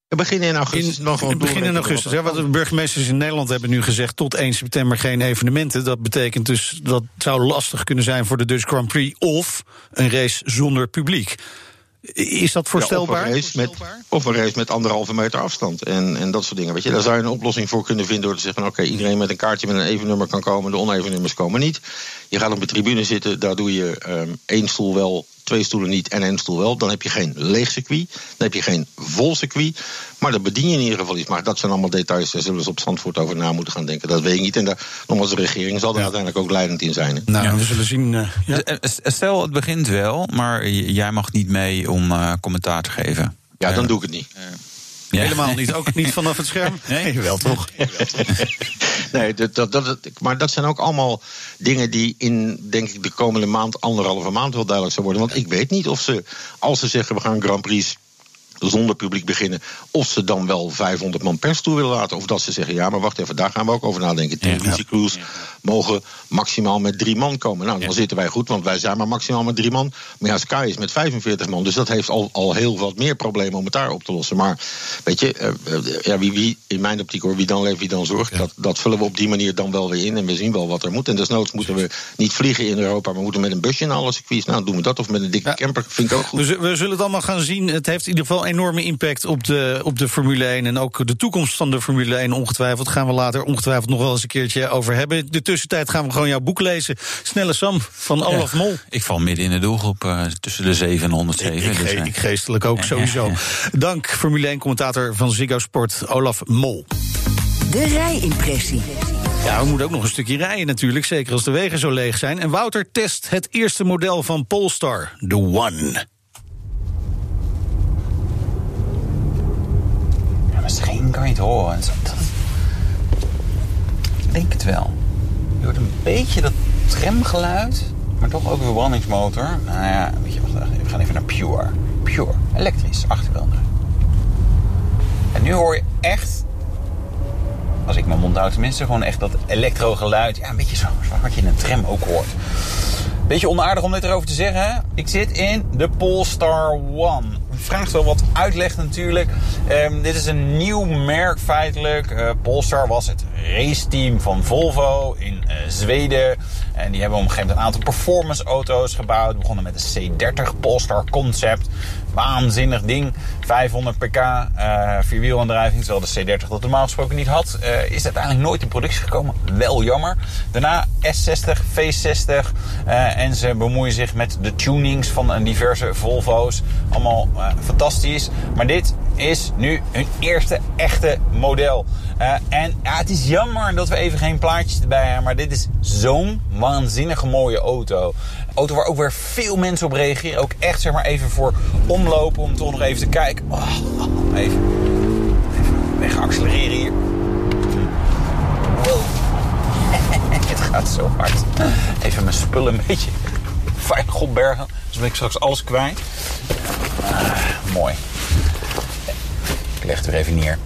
We beginnen in augustus. dan gewoon begin in augustus. wat Ja, wat de burgemeesters in Nederland hebben nu gezegd... tot 1 september geen evenementen. Dat betekent dus dat zou lastig kunnen zijn voor de Dutch Grand Prix... of een race zonder publiek. Is dat voorstelbaar? Ja, of, een race met, of een race met anderhalve meter afstand. En, en dat soort dingen. Weet je, daar zou je een oplossing voor kunnen vinden door te zeggen: van, oké, iedereen met een kaartje met een even nummer kan komen, de oneven nummers komen niet. Je gaat op de tribune zitten, daar doe je ehm, één stoel wel, twee stoelen niet en één stoel wel. Dan heb je geen leeg circuit, dan heb je geen vol circuit. Maar dan bedien je in ieder geval iets. Maar dat zijn allemaal details, daar zullen ze op Zandvoort over na moeten gaan denken. Dat weet ik niet. En daar, nogmaals, de regering zal er uiteindelijk ook leidend in zijn. hè. Nou, we zullen zien. eh, ja. Eh, eh, Stel, het begint wel, maar jij mag niet mee om eh, commentaar te geven. Ja, dan doe ik het niet. Ja. Helemaal niet. Ook niet vanaf het scherm? Nee, wel toch? Nee, dat, dat, dat, maar dat zijn ook allemaal dingen die in, denk ik, de komende maand, anderhalve maand wel duidelijk zullen worden. Want ik weet niet of ze, als ze zeggen we gaan Grand Prix zonder publiek beginnen. Of ze dan wel 500 man pers toe willen laten. Of dat ze zeggen, ja, maar wacht even, daar gaan we ook over nadenken. Televisiecrews mogen maximaal met drie man komen. Nou, dan zitten wij goed, want wij zijn maar maximaal met drie man. Maar ja, Sky is met 45 man. Dus dat heeft al, al heel wat meer problemen om het daar op te lossen. Maar weet je, eh, eh, ja, wie, wie, in mijn optiek hoor, wie dan leeft, wie dan zorgt. Dat, dat vullen we op die manier dan wel weer in. En we zien wel wat er moet. En desnoods moeten we niet vliegen in Europa, maar moeten met een busje naar alle circuits. Nou, doen we dat. Of met een dikke camper, vind ik ook goed. We, we zullen het allemaal gaan zien. Het heeft in ieder geval enorme impact op de, op de Formule 1. En ook de toekomst van de Formule 1 ongetwijfeld. Gaan we later ongetwijfeld nog wel eens een keertje over hebben. De tussentijd gaan we gewoon jouw boek lezen. Snelle Sam van Olaf Ja, Mol. Ik val midden in de doelgroep eh, tussen de 7 en 107. Ik, dus, ge- eh, ik geestelijk ook sowieso. Dank Formule 1 commentator van Ziggo Sport, Olaf Mol. De rijimpressie. Ja, we moeten ook nog een stukje rijden natuurlijk, zeker als de wegen zo leeg zijn. En Wouter test het eerste model van Polestar, de One. Misschien kan je het horen. Ik denk het wel. Je hoort een beetje dat tramgeluid, maar toch ook een verbrandingsmotor. Nou ja, weet je, wacht we gaan even naar Pure. Pure, elektrisch, achterwielen. En nu hoor je echt, als ik mijn mond houd tenminste, gewoon echt dat elektrogeluid. Ja, een beetje zo, wat je in een tram ook hoort. Beetje onaardig om dit erover te zeggen. Ik zit in de Polestar One. Vraagt wel wat uitleg natuurlijk. Ehm, dit is een nieuw merk feitelijk. Eh, Polestar was het raceteam van Volvo in eh, Zweden. En die hebben op een gegeven moment een aantal performance auto's gebouwd. Begonnen met de C30 Polestar Concept. Waanzinnig ding. 500 pk, eh vierwielaandrijving. Terwijl de C30 dat normaal gesproken niet had. Eh, is uiteindelijk nooit in productie gekomen. Wel jammer. Daarna S60, V60. eh, en ze bemoeien zich met de tunings van diverse Volvo's. Allemaal fantastisch. Maar dit is nu hun eerste echte model. Eh, en ja, het is jammer dat we even geen plaatjes erbij hebben. Maar dit is zo'n waanzinnige mooie auto. Auto waar ook weer veel mensen op reageren. Ook echt zeg maar even voor omlopen om toch nog even te kijken. Oh, even, even accelereren hier. Wow. Het gaat zo hard. Even mijn spullen een beetje veilig opbergen. Dus ben ik straks alles kwijt. Ah, mooi. Ik leg het even neer.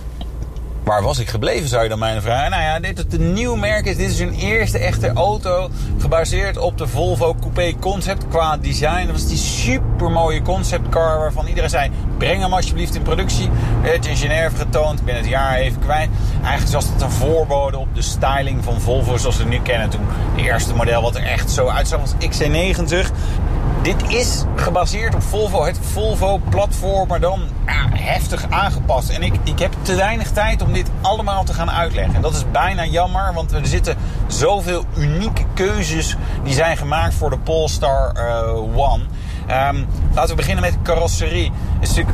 Waar was ik gebleven, zou je dan mij vragen? Nou ja, dit is een nieuw merk. Is, dit is hun eerste echte auto. Gebaseerd op de Volvo Coupé Concept. Qua design. Dat was die super mooie conceptcar. Waarvan iedereen zei: breng hem alsjeblieft in productie. Het in Genève getoond. Ik ben het jaar even kwijt. Eigenlijk was het een voorbode op de styling van Volvo. Zoals we het nu kennen. Toen de eerste model wat er echt zo uitzag was XC90. Dit is gebaseerd op Volvo, het Volvo-platform, maar dan heftig aangepast. En ik, ik heb te weinig tijd om dit allemaal te gaan uitleggen. En dat is bijna jammer, want er zitten zoveel unieke keuzes die zijn gemaakt voor de Polestar eh, One. Ehm, laten we beginnen met carrosserie. Is een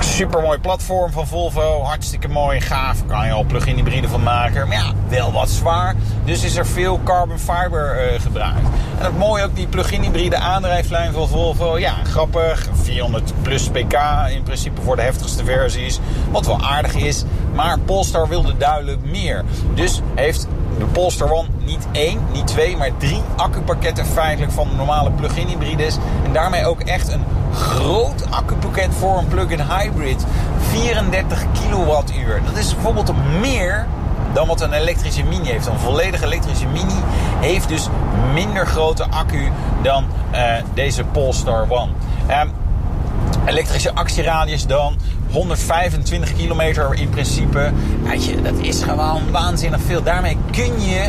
super mooi platform van Volvo. Hartstikke mooi, gaaf. Kan je al plug-in hybride van maken. Maar ja, wel wat zwaar. Dus is er veel carbon fiber eh, gebruikt. En het mooie ook, die plug-in hybride aandrijflijn van Volvo. Ja, grappig. 400 plus pk in principe voor de heftigste versies. Wat wel aardig is. Maar Polestar wilde duidelijk meer. Dus heeft de Polestar One niet één, niet twee, maar drie accupakketten feitelijk van normale plug-in hybrides. En daarmee ook echt een groot accupakket voor een plug-in hybrid. 34 kilowattuur. Dat is bijvoorbeeld meer dan wat een elektrische Mini heeft. Een volledig elektrische Mini heeft dus minder grote accu dan eh, deze Polestar One. Ehm, elektrische actieradius dan 125 kilometer in principe. Dat is gewoon waanzinnig veel. Daarmee kun je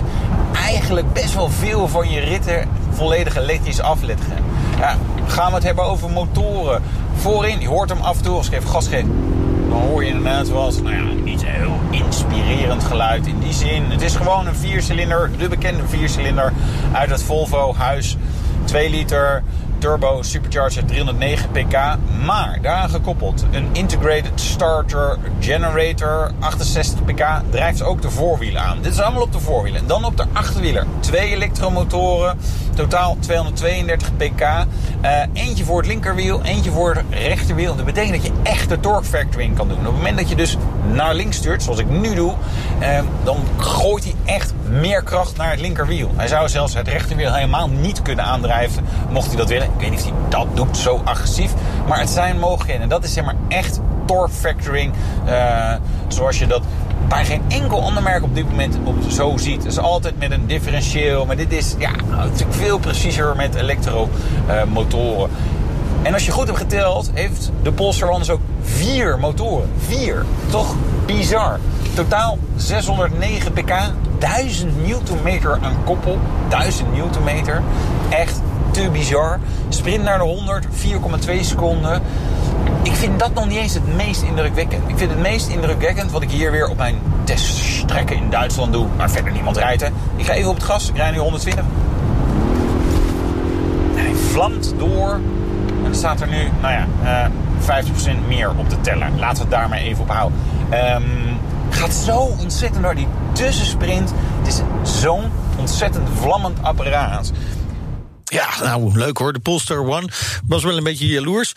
eigenlijk best wel veel van je ritten volledig elektrisch afleggen. Ja, gaan we het hebben over motoren. Voorin, je hoort hem af en toe als ik even gas geef. Dan hoor je inderdaad wel nou ja, niet heel inspirerend geluid in die zin. Het is gewoon een viercilinder, de bekende viercilinder uit het Volvo huis. 2 liter turbo supercharger 309 pk. Maar daaraan gekoppeld een integrated starter generator 68 pk drijft ook de voorwielen aan. Dit is allemaal op de voorwielen. En dan op de achterwieler twee elektromotoren, totaal 232 pk. Eh, eentje voor het linkerwiel, eentje voor het rechterwiel. Dat betekent dat je echt de torque factor in kan doen. Op het moment dat je dus naar links stuurt, zoals ik nu doe, eh, dan gooit hij echt meer kracht naar het linkerwiel. Hij zou zelfs het rechterwiel helemaal niet kunnen aandrijven, mocht hij dat willen. Ik weet niet of hij dat doet, zo agressief. Maar het zijn mogelijkheden. En dat is zeg maar echt torque factoring. eh, zoals je dat bij geen enkel ander merk op dit moment op zo ziet. Is altijd met een differentieel. Maar dit is ja, natuurlijk veel preciezer met elektromotoren. En als je goed hebt geteld, heeft de Polestar One dus ook vier motoren. Vier. Toch bizar. Totaal 609 pk, 1000 newtonmeter aan koppel. 1000 newtonmeter. Echt te bizar. Sprint naar de 100, 4,2 seconden. Ik vind dat nog niet eens het meest indrukwekkend. Ik vind het meest indrukwekkend wat ik hier weer op mijn teststrekken in Duitsland doe. Maar verder niemand rijdt. Ik ga even op het gas. Ik rij nu 120. Hij vlamt door. En er staat er nu, nou ja, eh 50% meer op de teller. Laten we het daar maar even op houden. Ehm, gaat zo ontzettend door die tussensprint. Het is zo'n ontzettend vlammend apparaat. Ja, nou, leuk hoor. De Polestar One was wel een beetje jaloers.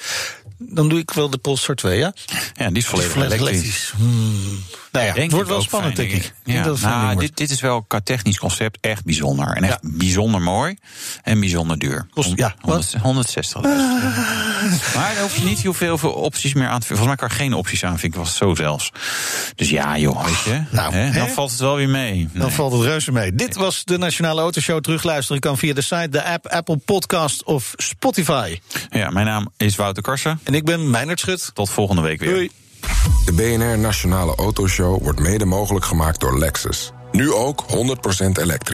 Dan doe ik wel de Polestar 2, ja? Ja, die is volledig Volledig elektrisch. Hmm. Nou ja, Denk het wordt wel spannend, denk ik. Ja, dat nou, dit, dit is wel qua technisch concept echt bijzonder. En echt bijzonder mooi en bijzonder duur. Kost- ja, wat? 160. Maar dan hoef je niet heel veel, opties meer aan te Volgens mij kan er geen opties aan, vind ik was zo zelfs. Dus ja, joh, weet je. Nou, hè, dan valt het wel weer mee. Dan valt het reuze mee. Dit was de Nationale Autoshow. Terugluisteren kan via de site, de app, Apple Podcast of Spotify. Ja, mijn naam is Wouter Karsen. En ik ben Meijnerd Schut. Tot volgende week weer. Doei. De BNR Nationale Autoshow wordt mede mogelijk gemaakt door Lexus. Nu ook 100% elektrisch.